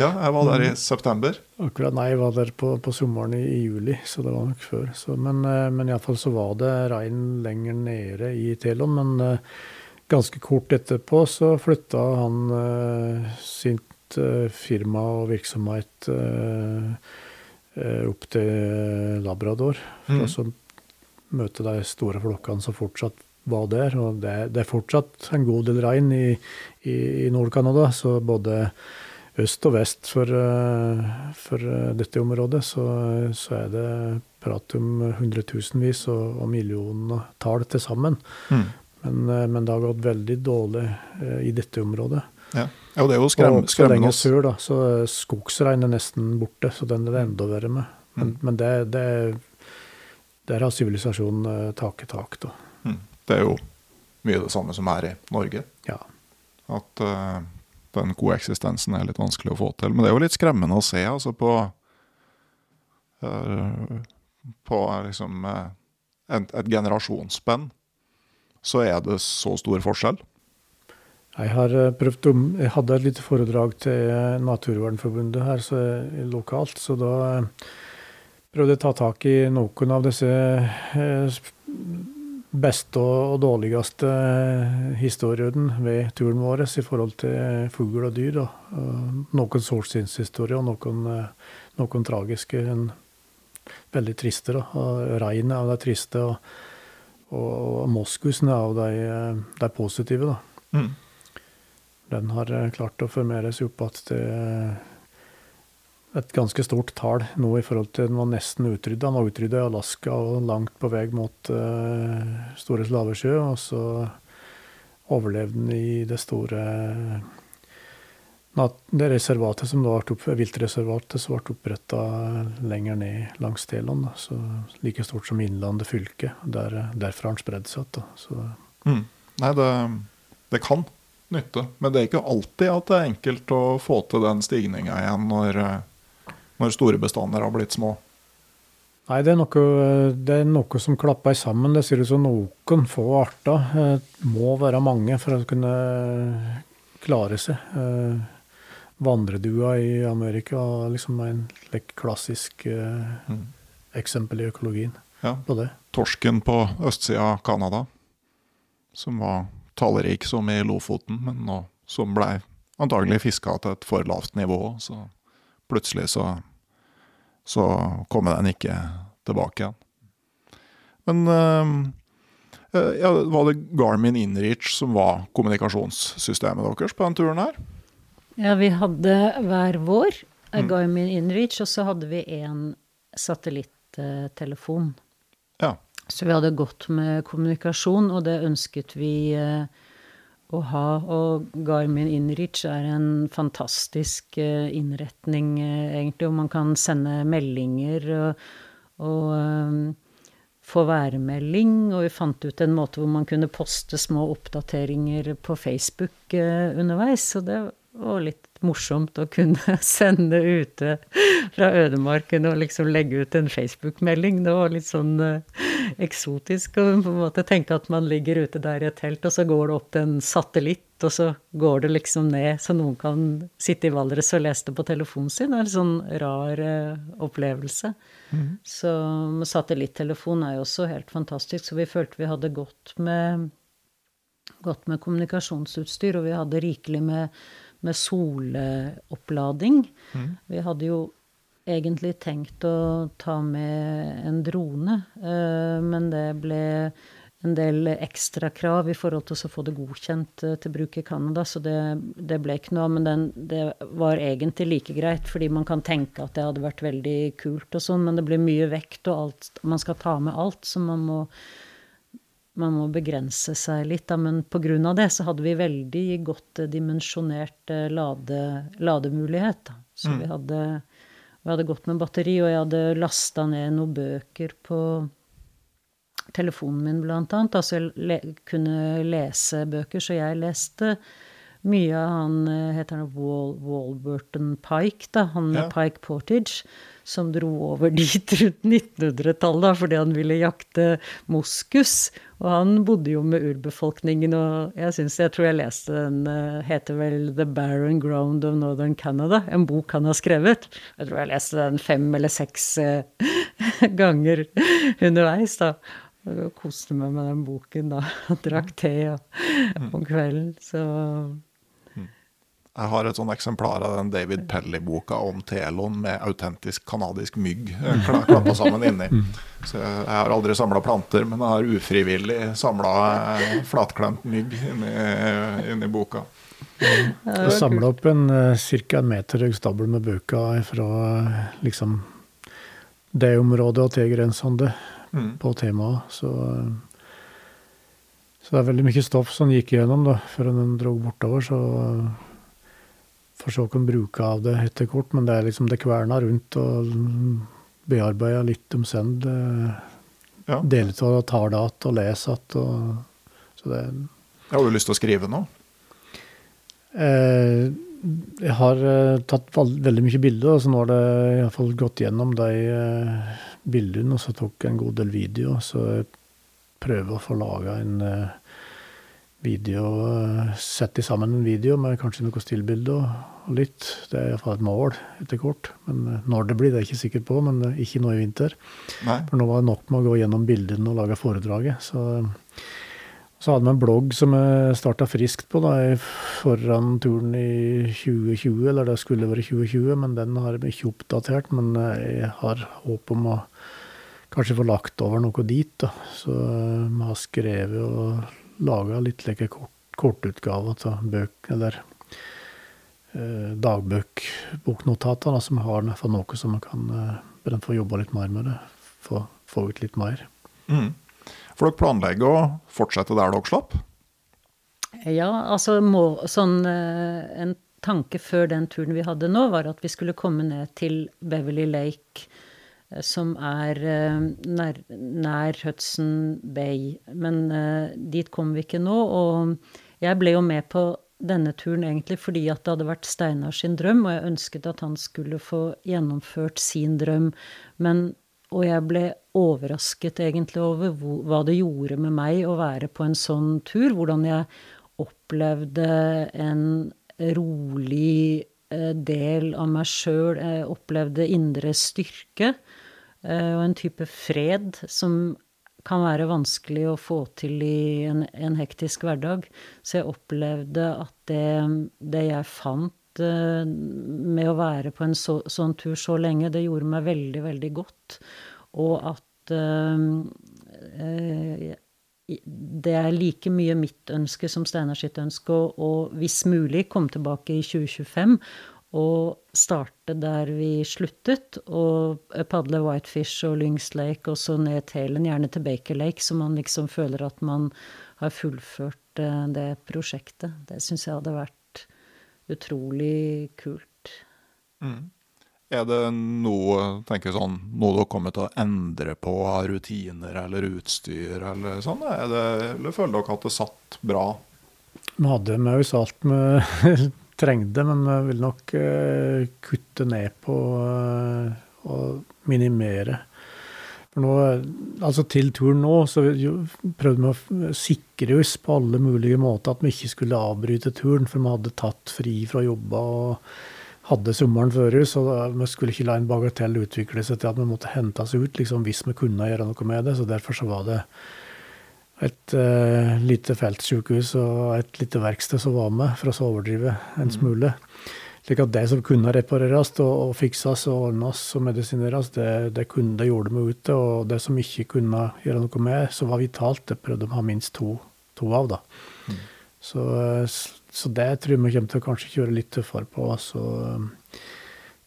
Ja, jeg var der i september. Akkurat, Nei, jeg var der på, på sommeren i, i, juli, så det var nok før. Så, men eh, men iallfall så var det rein lenger nede i Telon. Men uh, ganske kort etterpå så flytta han uh, sitt firma og virksomhet opp til Labrador. For mm. å møte de store flokkene som fortsatt var der. Og det, det, er fortsatt en god del rein i, i, i Nord-Canada, så både øst og vest for, eh, for eh, dette området så, så, er det prat om hundretusenvis og, og millioner til sammen. Mm. Men, eh, men, det har gått veldig dårlig i dette området. Ja, og det er jo skrem, og skremmende. sør, da, så skogsrein er nesten borte, så den er det enda verre med. Men, mm. men det, det, der har sivilisasjonen taket tak, da. Det er jo mye det samme som er i Norge. Ja. At uh, den koeksistensen er litt vanskelig å få til. Men det er jo litt skremmende å se altså på uh, På liksom uh, et, et generasjonsspenn så er det så stor forskjell. Jeg har prøvd om, jeg hadde et lite foredrag til Naturvernforbundet her så, lokalt, så da prøvde jeg å ta tak i noen av disse beste og dårligste historien ved turen vår i forhold til fugl og dyr. Da. Noen solskinnshistorier og noen, noen, tragiske. En veldig triste. da. Regnet av de triste, og, og, moskusene av de, de positive. da. Mm. Den har klart å formere seg opp igjen til et ganske stort tall nå i forhold til den var nesten utrydda. Den var utrydda i Alaska og langt på vei mot uh, Store Slavesjø. Og så overlevde den i det store det reservatet som da ble opp, viltreservatet som ble oppretta lenger ned langs Teland. Så like stort som Innlandet fylke. Der, derfra har den spredd seg igjen. Mm. Nei, det, det, kan nytte. Men det er ikke alltid at det er enkelt å få til den stigninga igjen når når store bestander har blitt små? Nei, det er, noe, det er noe som klapper sammen. Det sier du så noen få arter eh, må være mange for å kunne klare seg. Eh, vandredua i Amerika er liksom en klassisk eh, mm. eksempel i økologien ja. på det. Torsken på østsida av Canada, som var tallrik som i Lofoten, men nå, som blei antagelig fiska til et for lavt nivå. Så plutselig så så kommer den ikke tilbake igjen. Men uh, ja, var det Garmin Inreach som var kommunikasjonssystemet deres på den turen her? Ja, vi hadde hver vår mm. Garmin Inreach, og så hadde vi en satellittelefon. Ja. Så vi hadde gått med kommunikasjon, og det ønsket vi eh, å ha. Og Garmin Inrich er en fantastisk eh, innretning, eh, egentlig, hvor man kan sende meldinger og, og um, få værmelding. Og vi fant ut en måte hvor man kunne poste små oppdateringer på Facebook uh, underveis. Så det var litt morsomt å kunne sende ute fra ødemarken og liksom legge ut en Facebook-melding. Det var litt sånn eh, eksotisk å på en måte tenke at man ligger ute der i et telt, og så går det opp til en satellitt, og så går det liksom ned, så noen kan sitte i Valdres og lese det på telefonen sin. Det er en sånn rar eh, opplevelse. Så med satellittelefon er jo også helt fantastisk, så vi følte vi hadde gått med godt med kommunikasjonsutstyr, og vi hadde rikelig med, med solopplading. Vi hadde jo egentlig tenkt å ta med en drone, eh, men det ble en del ekstrakrav i forhold til å få det godkjent eh, til bruk i Canada, så det, det ble ikke noe av. Men den, det var egentlig like greit, fordi man kan tenke at det hadde vært veldig kult og sånn, men det blir mye vekt, og alt, man skal ta med alt, så man må man må begrense seg litt, da, men pga. det så hadde vi veldig godt dimensjonert eh, lade, lademulighet. Da. Så vi, hadde, vi hadde gått med batteri, og jeg hadde lasta ned noen bøker på telefonen min, blant annet. Altså jeg le, kunne lese bøker, så jeg leste mye av han eh, heter han Wal, Walburton Pike, da, han Ja. Pike Portage, som dro over dit rundt 1900-tallet fordi han ville jakte moskus. Og han bodde jo med urbefolkningen, og jeg synes, jeg tror jeg leste den, eh, heter vel The Barren Ground of Northern Canada, en bok han har skrevet. Jeg tror jeg leste den fem eller seks eh, ganger underveis, da. Og koste meg med den boken, da. Drakk te og, om kvelden, så Jeg har et sånn eksemplar av den David Pelly-boka om Telon med autentisk kanadisk mygg eh, klappa sammen inni. Så jeg, har aldri samla planter, men jeg har ufrivillig samla flatklemt mygg inni, inni boka. Jeg samla opp en ca. en meter høy stabel med bøker fra eh, liksom det området og tilgrensende Mm. på temaet. Så, eh, så det er veldig mye stoff som gikk igjennom da, før den dro bortover. Så eh, så hva en av det etter kort, men det er liksom det kverna rundt og bearbeida litt om send. Ja. Dele av det tar det igjen og leser igjen. Så det Har du lyst til å skrive nå? Eh, jeg har eh, tatt veldig mye bilder, så nå har det iallfall gått gjennom de eh, bildene, og så tok jeg en god del video. Så jeg prøver å få laga en eh, video, eh, sette sammen en video med kanskje noen stillbilde og, og litt. Det er iallfall et mål etter kort. Men eh, når det blir, det er jeg ikke sikker på, men eh, ikke nå i vinter. Nei? For nå var det nok med å gå gjennom bildene og lage foredraget. Så, så hadde vi en blogg som jeg starta friskt på da, foran turen i 2020, eller det skulle vært 2020, men den har jeg ikke oppdatert. Men jeg har håp om å kanskje få lagt over noe dit. da. Så eh, vi har skrevet og laga litt like kort, kortutgaver av bøker, eller eh, dagbøkboknotater, da, som har for noe som man kan eh, få jobba litt mer med det. Få, få ut litt mer. Mm. For dere planlegger å fortsette der dere slapp? Ja, altså må, sånn eh, En tanke før den turen vi hadde nå, var at vi skulle komme ned til Beverly Lake, som er nær, nær Hudson Bay. Men dit kom vi ikke nå. Og jeg ble jo med på denne turen egentlig fordi at det hadde vært Steinar sin drøm, og jeg ønsket at han skulle få gjennomført sin drøm. Men, og jeg ble overrasket egentlig over hva det gjorde med meg å være på en sånn tur. Hvordan jeg opplevde en rolig eh, del av meg sjøl. Jeg opplevde indre styrke eh, og en type fred som kan være vanskelig å få til i en, en hektisk hverdag. Så jeg opplevde at det, det jeg fant eh, med å være på en så, sånn tur så lenge, det gjorde meg veldig, veldig godt. Og at eh, det er like mye mitt ønske som Steinar sitt ønske, og hvis mulig komme tilbake i 2025 å starte der vi sluttet, og padle Whitefish og Lyngs Lake og så ned Talen, gjerne til Baker Lake, så man liksom føler at man har fullført eh, det prosjektet. Det syns jeg hadde vært utrolig kult. Mm. Er det noe tenker sånn, noe dere kommer til å endre på av rutiner eller utstyr, eller sånn? Er det, eller føler dere at det satt bra? Vi hadde med oss alt vi trengte, men vi vil nok uh, kutte ned på uh, og minimere. Nå, altså Til turen nå så prøvde vi å sikre oss på alle mulige måter at vi ikke skulle avbryte turen, for vi hadde tatt fri fra jobba og hadde sommeren før oss. Og vi skulle ikke la en bagatell utvikle seg til at vi måtte hente oss ut liksom, hvis vi kunne gjøre noe med det. Så derfor så var det et uh, lite feltsykehus og et lite verksted som var med, for å overdrive en mm. smule. Slik at det som kunne repareres og, og fikses og ordnes og medisineres, det, det, kunne, det gjorde vi ute. Og det som ikke kunne gjøre noe med, som var vitalt, det prøvde vi å ha minst to, to av. da. Mm. Så, så, det tror jeg vi kommer til å kanskje kjøre litt tøffere på. altså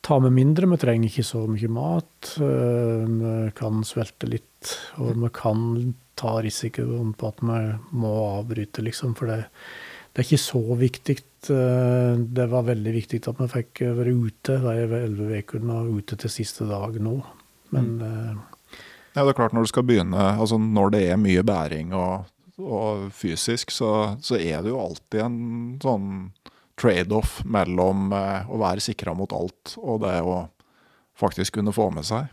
ta med mindre. Vi trenger ikke så mye mat. Vi kan svelte litt, og vi kan ta risikoen på at vi må avbryte, liksom. For det, det er ikke så viktig. Eh, det var veldig viktig at vi fikk være ute de elleve ukene og ute til siste dag nå. Men mm. Eh, ja, det er klart Når du skal begynne, altså når det er mye bæring og, og fysisk, så, så, er det jo alltid en sånn trade-off mellom eh, å være sikra mot alt og det å faktisk kunne få med seg.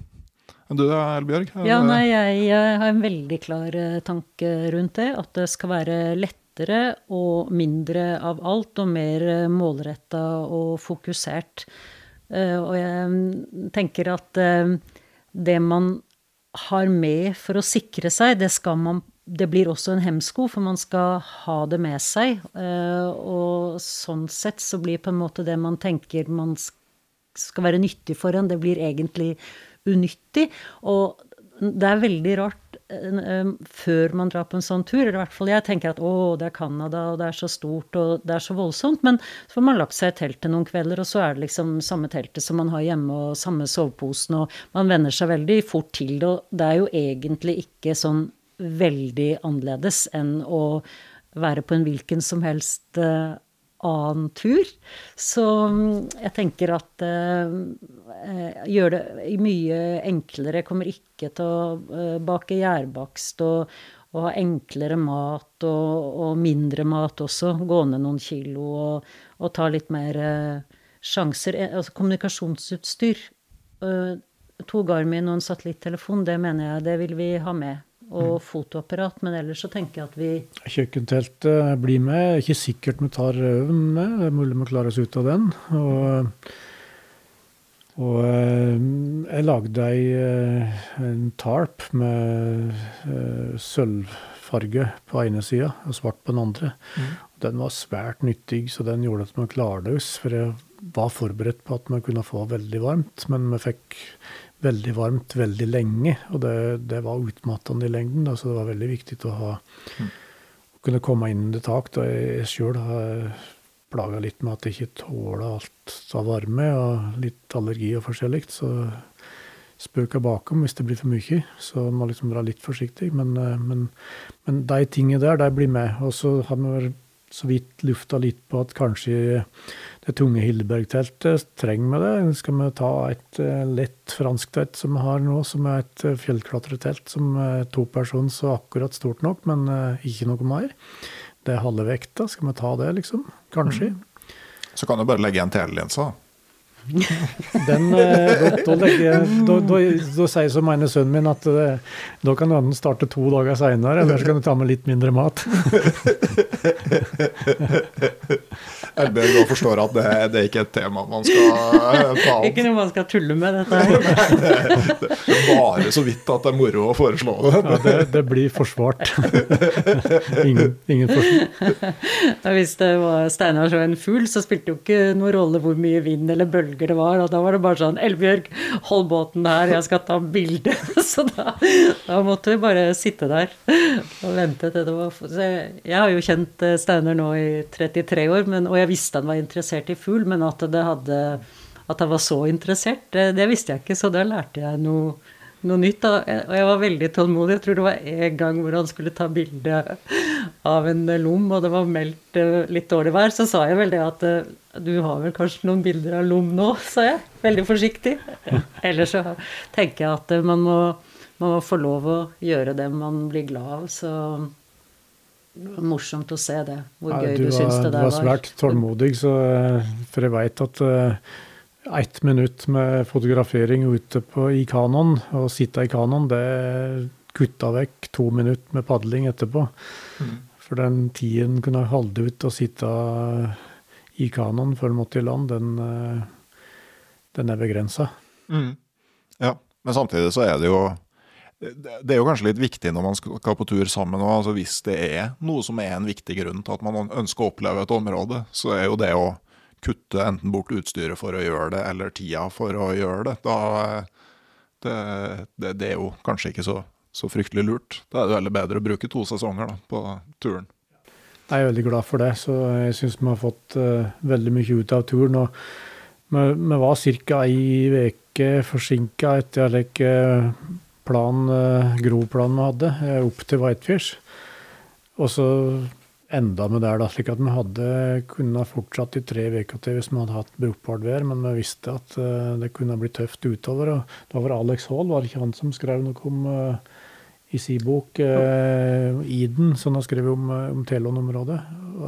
Men du Elbjørg? Ja, nei, jeg, jeg har en veldig klar tanke rundt det. At det skal være lettere og mindre av alt, og mer målretta og fokusert. Eh, og jeg tenker at eh, det man har med for å sikre seg, det man det blir også en hemsko, for man skal ha det med seg. Eh, og sånn sett så blir på en måte det man tenker man skal være nyttig for en, det blir egentlig unyttig. Og det er veldig rart før man drar på en sånn tur. Eller i hvert fall jeg tenker at å, det er Canada, og det er så stort, og det er så voldsomt. Men så får man lagt seg i teltet noen kvelder, og så er det liksom samme teltet som man har hjemme, og samme soveposen, og man venner seg veldig fort til det. Og det er jo egentlig ikke sånn veldig annerledes enn å være på en hvilken som helst uh, annen tur. Så mm, jeg tenker at eh, gjør det mye enklere. Jeg kommer ikke til å uh, bake gjærbakst og, og, ha enklere mat og, og, mindre mat også. Gå ned noen kilo og, og ta litt mer eh, sjanser. Altså kommunikasjonsutstyr. to Garmin og en satellittelefon, det mener jeg det vil vi ha med og mm. fotoapparat. Men ellers så tenker jeg at vi Kjøkkenteltet blir med. Ikke sikkert vi tar røven med. Det er mulig vi klarer oss ut av den. Og, og eh, jeg lagde ei, eh, en tarp med sølvfarge på ene sida og svart på den andre. Mm. Den var svært nyttig, så den gjorde at vi klarte oss. For jeg var forberedt på at vi kunne få veldig varmt, men vi fikk veldig varmt veldig lenge. Og det, det var utmattende i lengden, da, så det var veldig viktig å ha å kunne komme inn under tak. Da jeg sjøl plaga litt med at jeg ikke tåler alt av varme, og litt allergi og forskjellig. Så spøker bakom hvis det blir for mye. Så man må liksom være litt forsiktig. Men, eh, men, men de tingene der, de blir med. Og så har vi så vidt lufta litt på at kanskje det tunge Hildeberg-teltet trenger vi det. Skal vi ta et lett fransk telt som vi har nå, som er et uh, fjellklatretelt som er to personer så akkurat stort nok, men ikke noe mer. Det er halve vekta. Skal vi ta det, liksom? Kanskje. Mm. Så kan du bare legge igjen telelinsa, da. Den, da, da, sier så mener sønnen min at da kan du starte to dager seinere, eller så kan du ta med litt mindre mat. Eldbjørg òg forstår at det, det, er ikke et tema man skal ta opp. Ikke noe man skal tulle med, dette her. det, er bare så vidt at det er moro å foreslå det. Ja, det, det blir forsvart. ingen, ingen forsvar. Hvis det var Steinar så en fugl, så spilte det jo ikke noen rolle hvor mye vind eller bølger det var. Og da var det bare sånn Elbjørg, hold båten her, jeg skal ta bilde. så da, da, måtte vi bare sitte der og vente til det var jeg, jeg har jo kjent Steiner Steinar nå i 33 år, men, og jeg visste han var interessert i fugl, men at hadde at han var så interessert, det, det visste jeg ikke, så da lærte jeg noe noe nytt. Og jeg var veldig tålmodig. Jeg tror det var en gang hvor han skulle ta bilde av en lom, og det var meldt eh, litt dårlig vær. Så sa jeg vel det at eh, du har vel kanskje noen bilder av lom nå, sa jeg. Veldig forsiktig. Ellers så tenker jeg at eh, man må, man må få lov å gjøre det man blir glad av. Så det var morsomt å se det. Hvor ja, gøy du, du syns det der var. Du var svært tålmodig, så, for jeg veit at ett minutt med fotografering ute på, i kanoen, og sitte i kanoen, det kutta vekk to minutter med padling etterpå. Mm. For den tiden kunne holde ut å sitte i kanoen før den måtte i land, den, eh, den er begrensa. Mm. Ja, men samtidig så er det jo det er jo kanskje litt viktig når man skal på tur sammen. Altså hvis det er noe som er en viktig grunn til at man ønsker å oppleve et område, så er jo det å kutte enten bort utstyret for å gjøre det, eller tida for å gjøre det, da det, det, det er jo kanskje ikke så, så, fryktelig lurt. Da er det heller bedre å bruke to sesonger da, på turen. Jeg er veldig glad for det, så jeg syns vi har fått uh, veldig mye ut av turen. og Vi, vi var ca. ei uke forsinka etter like, plan, uh, groplanen vi hadde, opp til Whitefish. Og så enda med der, da, slik at vi hadde kunne fortsatt i tre uker til hvis vi hadde hatt brukbart vær, men vi visste at uh, det kunne bli tøft utover. og Det var vel Alex Hall, var det ikke han som skrev noe om uh, i sin bok eh, Iden, som har skrevet om, om Telon-området,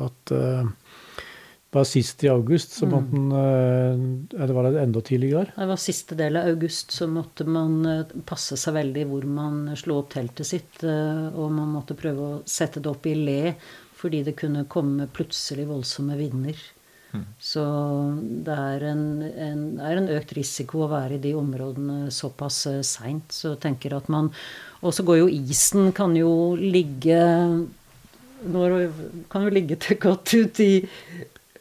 at bare sist i august så måtte mm. man Eller var det enda tidligere? Det var siste del av august så måtte man passe seg veldig hvor man slo opp teltet sitt. Og man måtte prøve å sette det opp i le fordi det kunne komme plutselig voldsomme vinder. Mm. Så det er en, en, er en, økt risiko å være i de områdene såpass uh, seint. Så tenker at man Og så går jo isen kan jo ligge når, Kan jo ligge til godt ut i,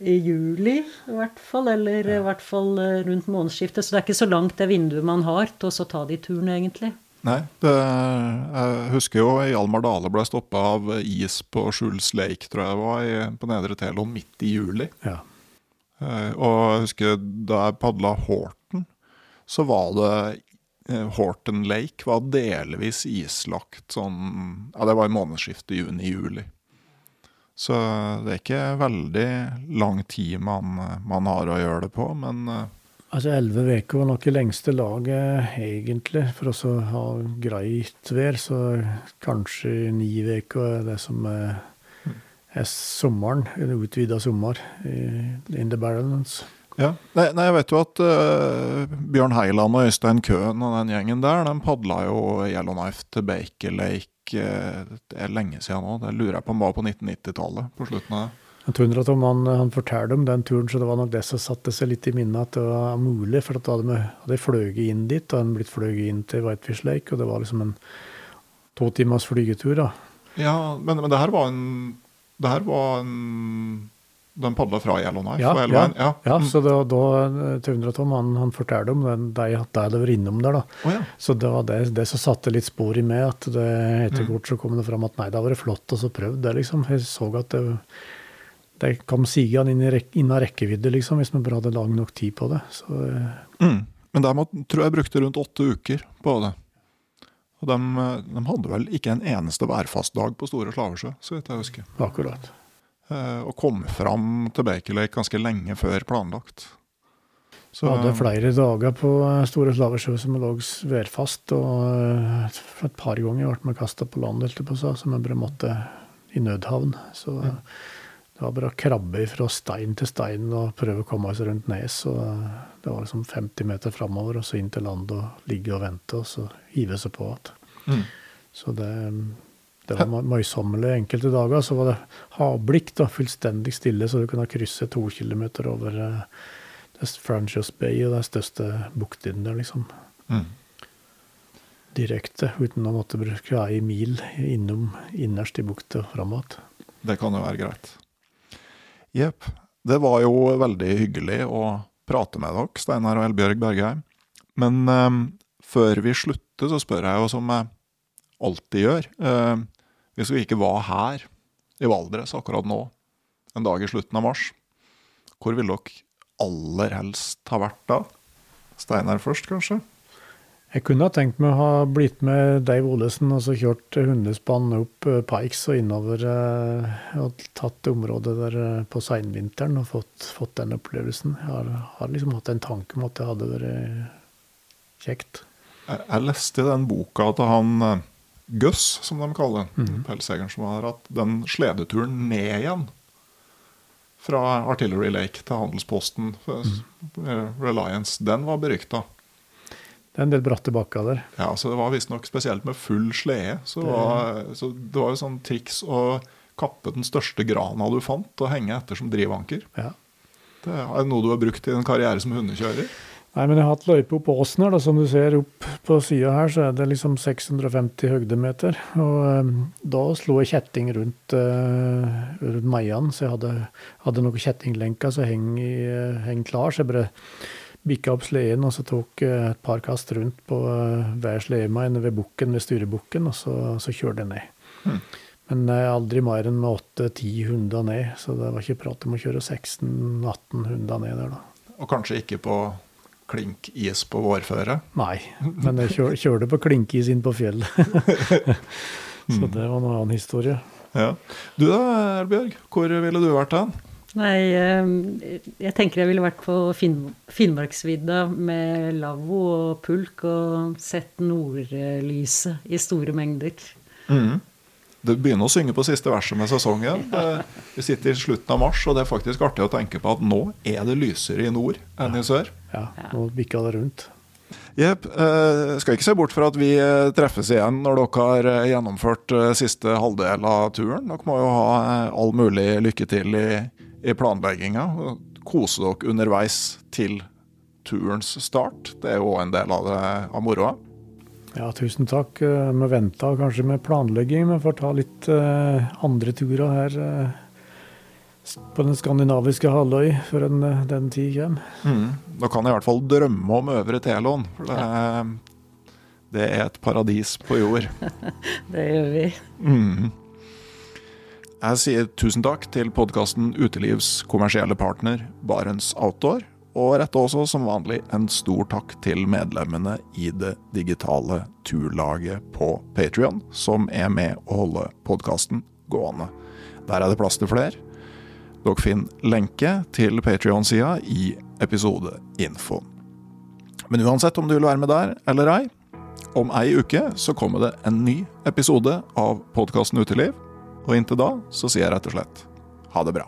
i juli, i hvert fall. Eller ja. i hvert fall uh, rundt månedsskiftet. Så det er ikke så langt det vinduet man har til å ta de turene, egentlig. Nei, det, jeg husker jo Hjalmar Dale ble stoppa av is på Skjuls Lake, tror jeg det var, på Nedre Telon midt i juli. Ja. Uh, og jeg husker da jeg padla Horten, så var det Horten Lake var delvis islagt sånn Ja, det var i månedsskiftet juni-juli. Så det er ikke veldig lang tid man, man har å gjøre det på, men uh, Altså Elleve uker var nok det lengste laget, egentlig, for å ha greit vær. Så kanskje ni uker er det som er sommeren, eller utvida sommer, in the balance. Ja, nei, nei, jeg vet jo at uh, Bjørn Heiland og Øystein Køhn og den gjengen der, de padla jo Yellowknife til Baker Lake uh, det er lenge siden nå. Det lurer jeg på om var på 1990-tallet, på slutten av det. Jeg tror at om han, han fortalte om den turen, så det var nok det som satte seg litt i minnet at det var mulig. For da hadde, hadde jeg fløyet inn dit, og han blitt fløyet inn til Whitefish Lake, og det var liksom en to timers flygetur. da. Ja, men, men det her var en Det her var en den padla fra Yellowknife? Ja, ja, ja. ja mm. så da, da 200 Tom han, han fortalte om den, de hadde var innom der. da. Oh, ja. Så det var det, det, som satte litt spor i meg, at det, etter hvert så kom det fram at nei, det har vært flott å prøve det, liksom. Jeg så at det det kom sigende inn, rek inn av rekkevidde, liksom, hvis vi bare hadde lang nok tid på det. Så, eh. mm. Men der må, tror jeg brukte rundt åtte uker på det. Og de, de hadde vel ikke en eneste værfast dag på Store Slavesjø, så vidt jeg husker. Akkurat. Eh, og kom fram til Baker Lake ganske lenge før planlagt. Så, hadde flere dager på eh, Store Slavesjø som lå værfast, og et par ganger ble vi kasta på land, så vi bare måtte i nødhavn. Så mm. Det var bare å krabbe fra stein til stein og prøve å komme seg rundt nes. Og det var liksom 50 meter framover, og så inn til land og ligge og vente, og så hive seg på igjen. Mm. Så det, det var møysommelig enkelte dager. Så var det havblikk, da, fullstendig stille, så du kunne krysse to kilometer over uh, Franchise Bay og den største buktene der, liksom. Mm. Direkte, uten å måtte bruke ei mil innom innerst i bukta fram igjen. Det kan jo være greit. Jepp. Det var jo veldig hyggelig å prate med dere, Steinar og Elbjørg Bergheim. Men eh, før vi slutter, så spør jeg jo som jeg alltid gjør. Eh, hvis vi ikke var her i Valdres akkurat nå, en dag i slutten av mars, hvor ville dere aller helst ha vært da? Steinar først, kanskje? Jeg kunne ha tenkt meg å ha blitt med Dave Olesen og så kjørt hundespann opp eh, Pikes og innover eh, og tatt området der eh, på seinvinteren og fått, fått, den opplevelsen. Jeg har, har, liksom hatt en tanke om at det hadde vært kjekt. Jeg, jeg leste i den boka til han Gus, som de kaller mm. pelsjegeren som har hatt den sledeturen ned igjen fra Artillery Lake til handelsposten, mm. Reliance, den var berykta. Det er en del bratte bakker der. Ja, så Det var visstnok spesielt med full slede. Så, det var, så det var jo sånn triks å kappe den største grana du fant, og henge etter som drivanker. Ja. Det er noe du har brukt i en karriere som hundekjører? Nei, men jeg har hatt løype opp åsen her, da, som du ser opp på sida her, så er det liksom 650 høydemeter. Og um, da slo jeg kjetting rundt, uh, rundt meiene, så jeg hadde, hadde noen kjettinglenker som heng, uh, heng klar. så jeg bare bikka opp sleden og så tok eh, et par kast rundt på eh, hver sledemein ved bukken, ved styrebukken, og så, så kjørte jeg ned. Mm. Men aldri mer enn med åtte-ti hunder ned, så det var ikke prat om å kjøre 16-18 hunder ned der, da. Og kanskje ikke på klinkis på vårføre? Nei, men jeg kjør, kjørte på klinkis inn på fjellet. så det var en annen historie. Ja. Du da, Erbjørg, hvor ville du vært hen? Nei, eh, jeg tenker jeg ville vært på Finnmarksvidda med lavvo og pulk og sett nordlyset i store mengder. Mm. Du begynner å synge på siste verset med sesongen. Vi sitter i slutten av mars, og det er faktisk artig å tenke på at nå er det lysere i nord enn i sør. Ja, nå bikka det rundt. Jepp. Eh, skal ikke se bort fra at vi eh, treffes igjen når dere har gjennomført siste halvdel av turen. Dere må jo ha all mulig lykke til i i planlegginga. Kose dere underveis til turens start. Det er jo en del av, det, av moroa. Ja, tusen takk. Eh, vi venta kanskje med planlegging. men får ta litt uh, andre turer her uh, på den skandinaviske halvøy før den, den tid kommer. Mm. Da kan jeg i hvert fall drømme om Øvre Telån. For det, ja. det, er et paradis på jord. det gjør vi. Mm. Jeg sier tusen takk til podkasten Utelivs kommersielle partner Barents Outdoor, og retter også som vanlig en stor takk til medlemmene i det digitale turlaget på Patrion, som er med å holde podkasten gående. Der er det plass til flere. Dere finner lenke til Patrion-sida i episodeinfoen. Men uansett om du vil være med der eller ei, om ei uke så kommer det en ny episode av podkasten Uteliv. Og inntil da så sier jeg rett og slett ha det bra.